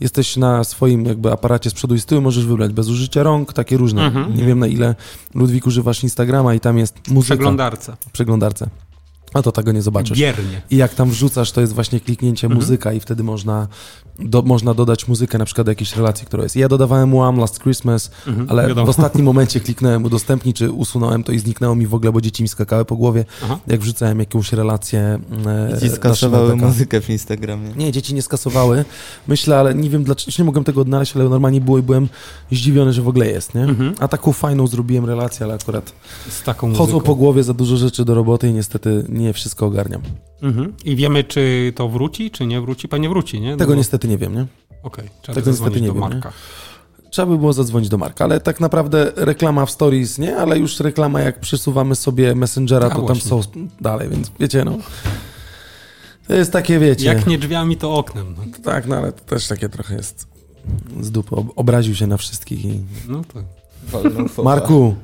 jesteś na swoim jakby aparacie z przodu i z tyłu, możesz wybrać bez użycia rąk, takie różne. Mhm. Nie wiem na ile, Ludwik, używasz Instagrama i tam jest muzyka Przeglądarce. w przeglądarce. A to tego nie zobaczysz. Biernie. I jak tam wrzucasz, to jest właśnie kliknięcie Mhm. muzyka i wtedy można, do, można dodać muzykę na przykład do jakiejś relacji, która jest. Ja dodawałem One Last Christmas, Mhm. ale Wiadomo. w ostatnim momencie kliknąłem udostępnij, czy usunąłem to i zniknęło mi w ogóle, bo dzieci mi skakały po głowie, Aha. jak wrzucałem jakąś relację. e, I ci skasowały muzykę w Instagramie. Nie, dzieci nie skasowały. Myślę, ale nie wiem dlaczego, nie mogłem tego odnaleźć, ale normalnie było i byłem zdziwiony, że w ogóle jest, nie? Mhm. A taką fajną zrobiłem relację, ale akurat Z taką chodzą po głowie za dużo rzeczy do roboty i niestety nie wszystko ogarniam. Mhm. I wiemy, czy to wróci, czy nie wróci? Pewnie wróci, nie? No Tego bo- niestety nie wiem, nie? Okej, trzeba tego by niestety zadzwonić nie do wiem, nie? Marka. Trzeba by było zadzwonić do Marka, ale tak naprawdę reklama w stories, nie? Ale już reklama, jak przesuwamy sobie Messengera, A, to tam właśnie. są dalej, więc wiecie, no. To jest takie, wiecie... Jak nie drzwiami, to oknem. No, Tak, no ale to też takie trochę jest z dupy. Ob- Obraził się na wszystkich i... no to... Marku,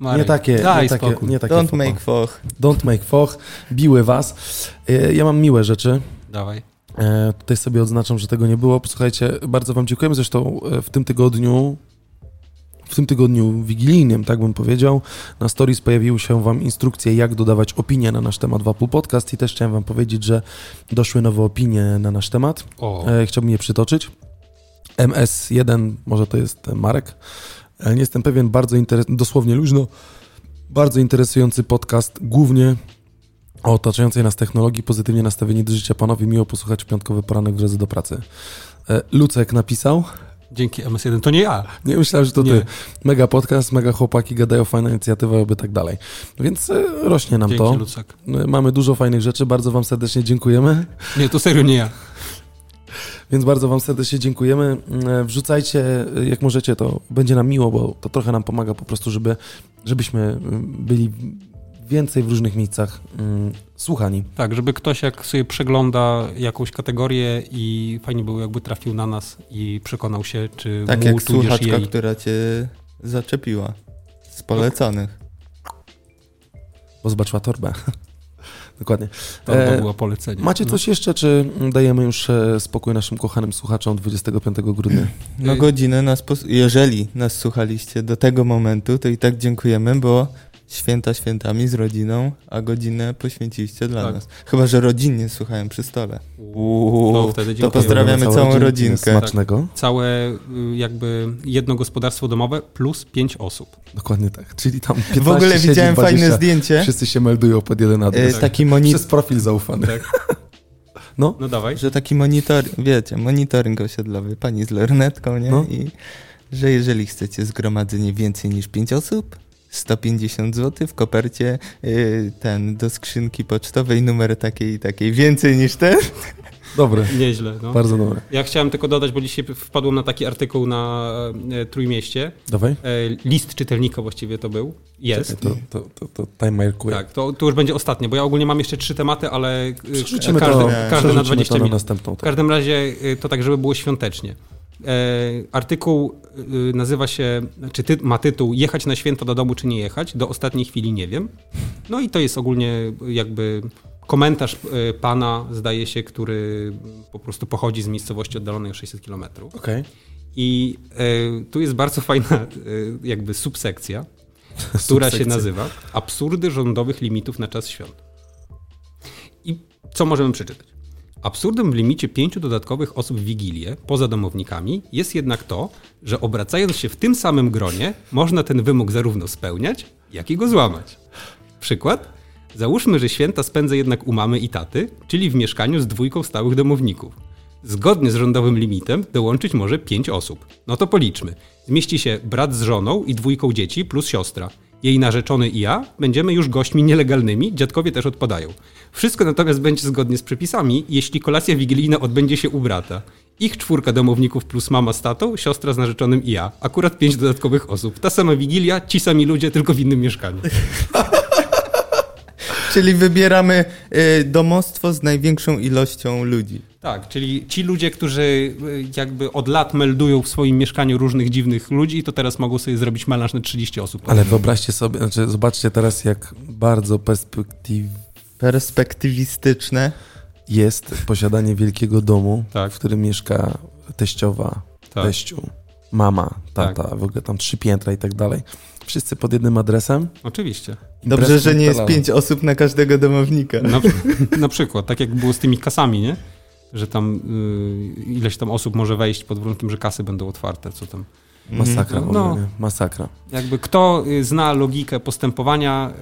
Marek, nie takie, daj nie takie, spokój. nie takie Don't fopa. make foch. Don't make foch. Biły was. E, Ja mam miłe rzeczy. Dawaj. E, Tutaj sobie odznaczam, że tego nie było. Słuchajcie, bardzo wam dziękujemy. Zresztą e, w tym tygodniu w tym tygodniu wigilijnym, tak bym powiedział, na stories pojawiły się wam instrukcje, jak dodawać opinie na nasz temat w Apple Podcast i też chciałem wam powiedzieć, że doszły nowe opinie na nasz temat. O, chciałbym je przytoczyć. MS1, może to jest Marek. Nie jestem pewien, bardzo dosłownie luźno, bardzo interesujący podcast, głównie o otaczającej nas technologii, pozytywnie nastawieni do życia panowie, miło posłuchać w piątkowy poranek w drodze do pracy. E, Lucek napisał, dzięki MS1. To nie ja. nie myślałem, że to Nie. ty. Mega podcast, mega chłopaki, gadają, fajna inicjatywa, oby tak dalej. Więc e, rośnie nam Dzięki, to. Lucek. E, Mamy dużo fajnych rzeczy, bardzo wam serdecznie dziękujemy. Nie, to serio nie ja. Więc bardzo Wam serdecznie dziękujemy. E, Wrzucajcie, e, jak możecie, to będzie nam miło, bo to trochę nam pomaga po prostu, żeby, żebyśmy mm, byli więcej w różnych miejscach mm, słuchani. Tak, żeby ktoś jak sobie przegląda jakąś kategorię i fajnie było jakby trafił na nas i przekonał się, czy Tak mu, jak tudzież słuchaczka, jej. która cię zaczepiła. Z poleconych. Bo zobaczyła torbę. Dokładnie. To, to E, było polecenie. Macie No. coś jeszcze, czy dajemy już e, spokój naszym kochanym słuchaczom 25 grudnia? No godzinę nas, jeżeli nas słuchaliście do tego momentu, to i tak dziękujemy, bo święta świętami z rodziną, a godzinę poświęciliście dla Tak. nas. Chyba, że rodzinnie słuchałem przy stole. Uuu, To wtedy to pozdrawiamy całą rodzinki, rodzinkę. Smacznego. Całe y, jakby jedno gospodarstwo domowe plus pięć osób. Dokładnie tak. Czyli tam 15 W ogóle widziałem 20, fajne zdjęcie. Wszyscy się meldują pod jeden E, adres. taki moni- Przez profil zaufany. Tak. No, No dawaj. że taki monitor, wiecie, monitoring osiedlowy, pani z lornetką, nie? No. I że jeżeli chcecie zgromadzenie więcej niż 5 osób, 150 zł w kopercie, y, ten do skrzynki pocztowej numer takiej i takiej. Więcej niż ten? dobre. Nieźle. No. Bardzo dobre. Ja chciałem tylko dodać, bo dzisiaj wpadłem na taki artykuł na e, Trójmieście. Dawaj. E, list czytelnika właściwie to był. Jest. To, to, to, to timerkuję. Tak, to, to już będzie ostatnie, bo ja ogólnie mam jeszcze trzy tematy, ale e, każdy, to, każdy na przerzucimy 20 to na minut. następną. W Tak. każdym razie y, to tak, żeby było świątecznie. E, artykuł y, nazywa się, czy ty, ma tytuł Jechać na święto do domu, czy nie jechać? Do ostatniej chwili nie wiem. No i to jest ogólnie jakby komentarz y, pana, zdaje się, który po prostu pochodzi z miejscowości oddalonej o 600 km. Okej. I e, tu jest bardzo fajna e, jakby subsekcja, która się Subsekcja. nazywa Absurdy rządowych limitów na czas świąt. I co możemy przeczytać? Absurdem w limicie pięciu dodatkowych osób w Wigilię, poza domownikami, jest jednak to, że obracając się w tym samym gronie, można ten wymóg zarówno spełniać, jak i go złamać. Przykład? Załóżmy, że święta spędzę jednak u mamy i taty, czyli w mieszkaniu z dwójką stałych domowników. Zgodnie z rządowym limitem dołączyć może pięć osób. No to policzmy. Zmieści się brat z żoną i dwójką dzieci plus siostra. Jej narzeczony i ja będziemy już gośćmi nielegalnymi, dziadkowie też odpadają. Wszystko natomiast będzie zgodnie z przepisami, jeśli kolacja wigilijna odbędzie się u brata. Ich czwórka domowników plus mama z tatą, siostra z narzeczonym i ja. Akurat pięć dodatkowych osób. Ta sama wigilia, ci sami ludzie, tylko w innym mieszkaniu. Czyli wybieramy y, domostwo z największą ilością ludzi. Tak, czyli ci ludzie, którzy y, jakby od lat meldują w swoim mieszkaniu różnych dziwnych ludzi, to teraz mogą sobie zrobić melanż na 30 osób. Ale wyobraźcie sobie, znaczy zobaczcie teraz, jak bardzo perspektyw Perspektywistyczne. jest posiadanie wielkiego domu, Tak. w którym mieszka teściowa, Tak. teściu, mama, tata, w ogóle tam trzy piętra i tak dalej. Wszyscy pod jednym adresem. Oczywiście. Dobrze, Impreza że nie jest pięć osób na każdego domownika. Na, na przykład, tak jak było z tymi kasami, nie? Że tam y, ileś tam osób może wejść pod warunkiem, że kasy będą otwarte, co tam. Masakra, w No. masakra. Jakby kto y, zna logikę postępowania,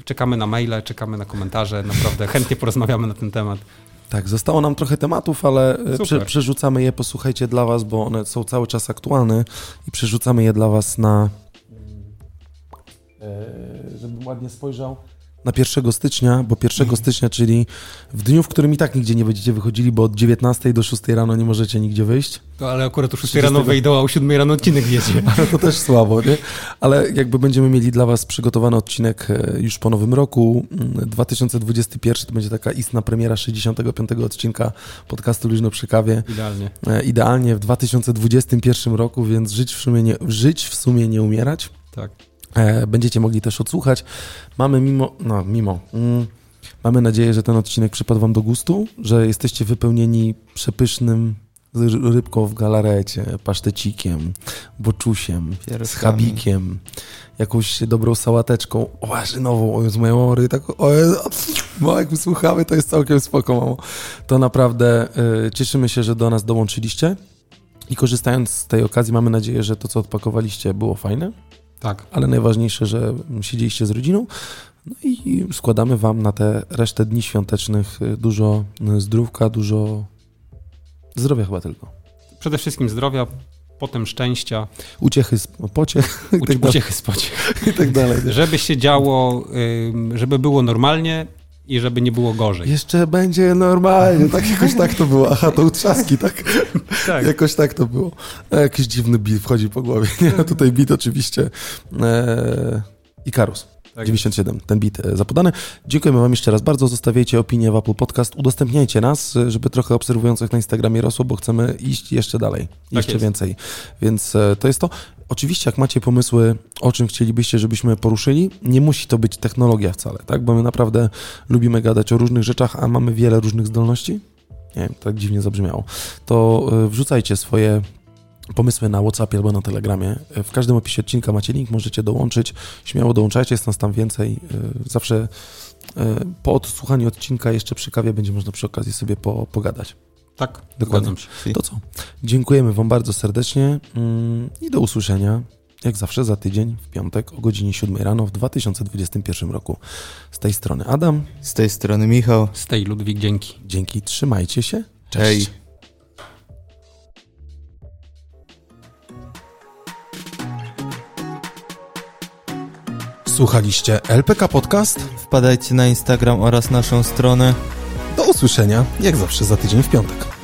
y, czekamy na maile, czekamy na komentarze, naprawdę chętnie porozmawiamy na ten temat. Tak, zostało nam trochę tematów, ale Super. prze, przerzucamy je, posłuchajcie, dla was, bo one są cały czas aktualne i przerzucamy je dla was na... e, żebym ładnie spojrzał. Na 1 stycznia, bo 1 stycznia, czyli w dniu, w którym i tak nigdzie nie będziecie wychodzili, bo od 19 do 6 rano nie możecie nigdzie wyjść. To, ale akurat o 6 30 rano wejdą, a o 7 rano odcinek wiecie. Ale to też słabo, nie? Ale jakby będziemy mieli dla Was przygotowany odcinek e, już po nowym roku. Mm, 2021 to będzie taka istna premiera 65 odcinka podcastu Luźno przy kawie. Idealnie. E, Idealnie w 2021 roku, więc żyć w sumie nie, żyć w sumie nie umierać. Tak. E, Będziecie mogli też odsłuchać. Mamy mimo, no mimo, mm, mamy nadzieję, że ten odcinek przypadł Wam do gustu, że jesteście wypełnieni przepysznym rybką w galarecie, pasztecikiem, boczusiem, z Pieroskami. chabikiem, jakąś dobrą sałateczką łażynową, o, z moją mory, tak, o, bo jak słuchamy, to jest całkiem spoko, mamo. To naprawdę y, cieszymy się, że do nas dołączyliście i korzystając z tej okazji mamy nadzieję, że to, co odpakowaliście było fajne, Tak. ale najważniejsze, że siedzieliście z rodziną. No i składamy Wam na te resztę dni świątecznych y, dużo y, zdrówka, dużo zdrowia chyba tylko. Przede wszystkim zdrowia, potem szczęścia, Uciechy, z pociech uci- tak dalej, uciechy z pociech. i tak dalej. Żeby się działo, żeby było normalnie i żeby nie było gorzej. Jeszcze będzie normalnie, tak jakoś tak to było. Aha, to utrzaski, tak? Tak. Jakoś tak to było. E, Jakiś dziwny beat wchodzi po głowie. Nie, tutaj beat oczywiście. E, Ikarus. Tak 97, ten bit e, zapodany. Dziękujemy Wam jeszcze raz bardzo. Zostawiajcie opinię w Apple Podcast. Udostępniajcie nas, e, żeby trochę obserwujących na Instagramie rosło, bo chcemy iść jeszcze dalej. jeszcze jest. więcej. Więc e, to jest to. Oczywiście, jak macie pomysły, o czym chcielibyście, żebyśmy poruszyli, nie musi to być technologia wcale, tak? Bo my naprawdę lubimy gadać o różnych rzeczach, a mamy wiele różnych zdolności. Nie wiem, tak dziwnie zabrzmiało. To wrzucajcie swoje pomysły na WhatsAppie albo na Telegramie. Y, W każdym opisie odcinka macie link, możecie dołączyć. Śmiało dołączajcie, jest nas tam więcej. Y, Zawsze y, po odsłuchaniu odcinka jeszcze przy kawie będzie można przy okazji sobie po, pogadać. Tak, Dokładnie. To co? Dziękujemy Wam bardzo serdecznie mm, i do usłyszenia, jak zawsze, za tydzień, w piątek o godzinie 7 rano w 2021 roku. Z tej strony Adam. Z tej strony Michał. Stay Ludwik, dzięki. Dzięki, trzymajcie się. Cześć. Hej. Słuchaliście LPK Podcast? Wpadajcie na Instagram oraz naszą stronę. Do usłyszenia, jak zawsze, za tydzień w piątek.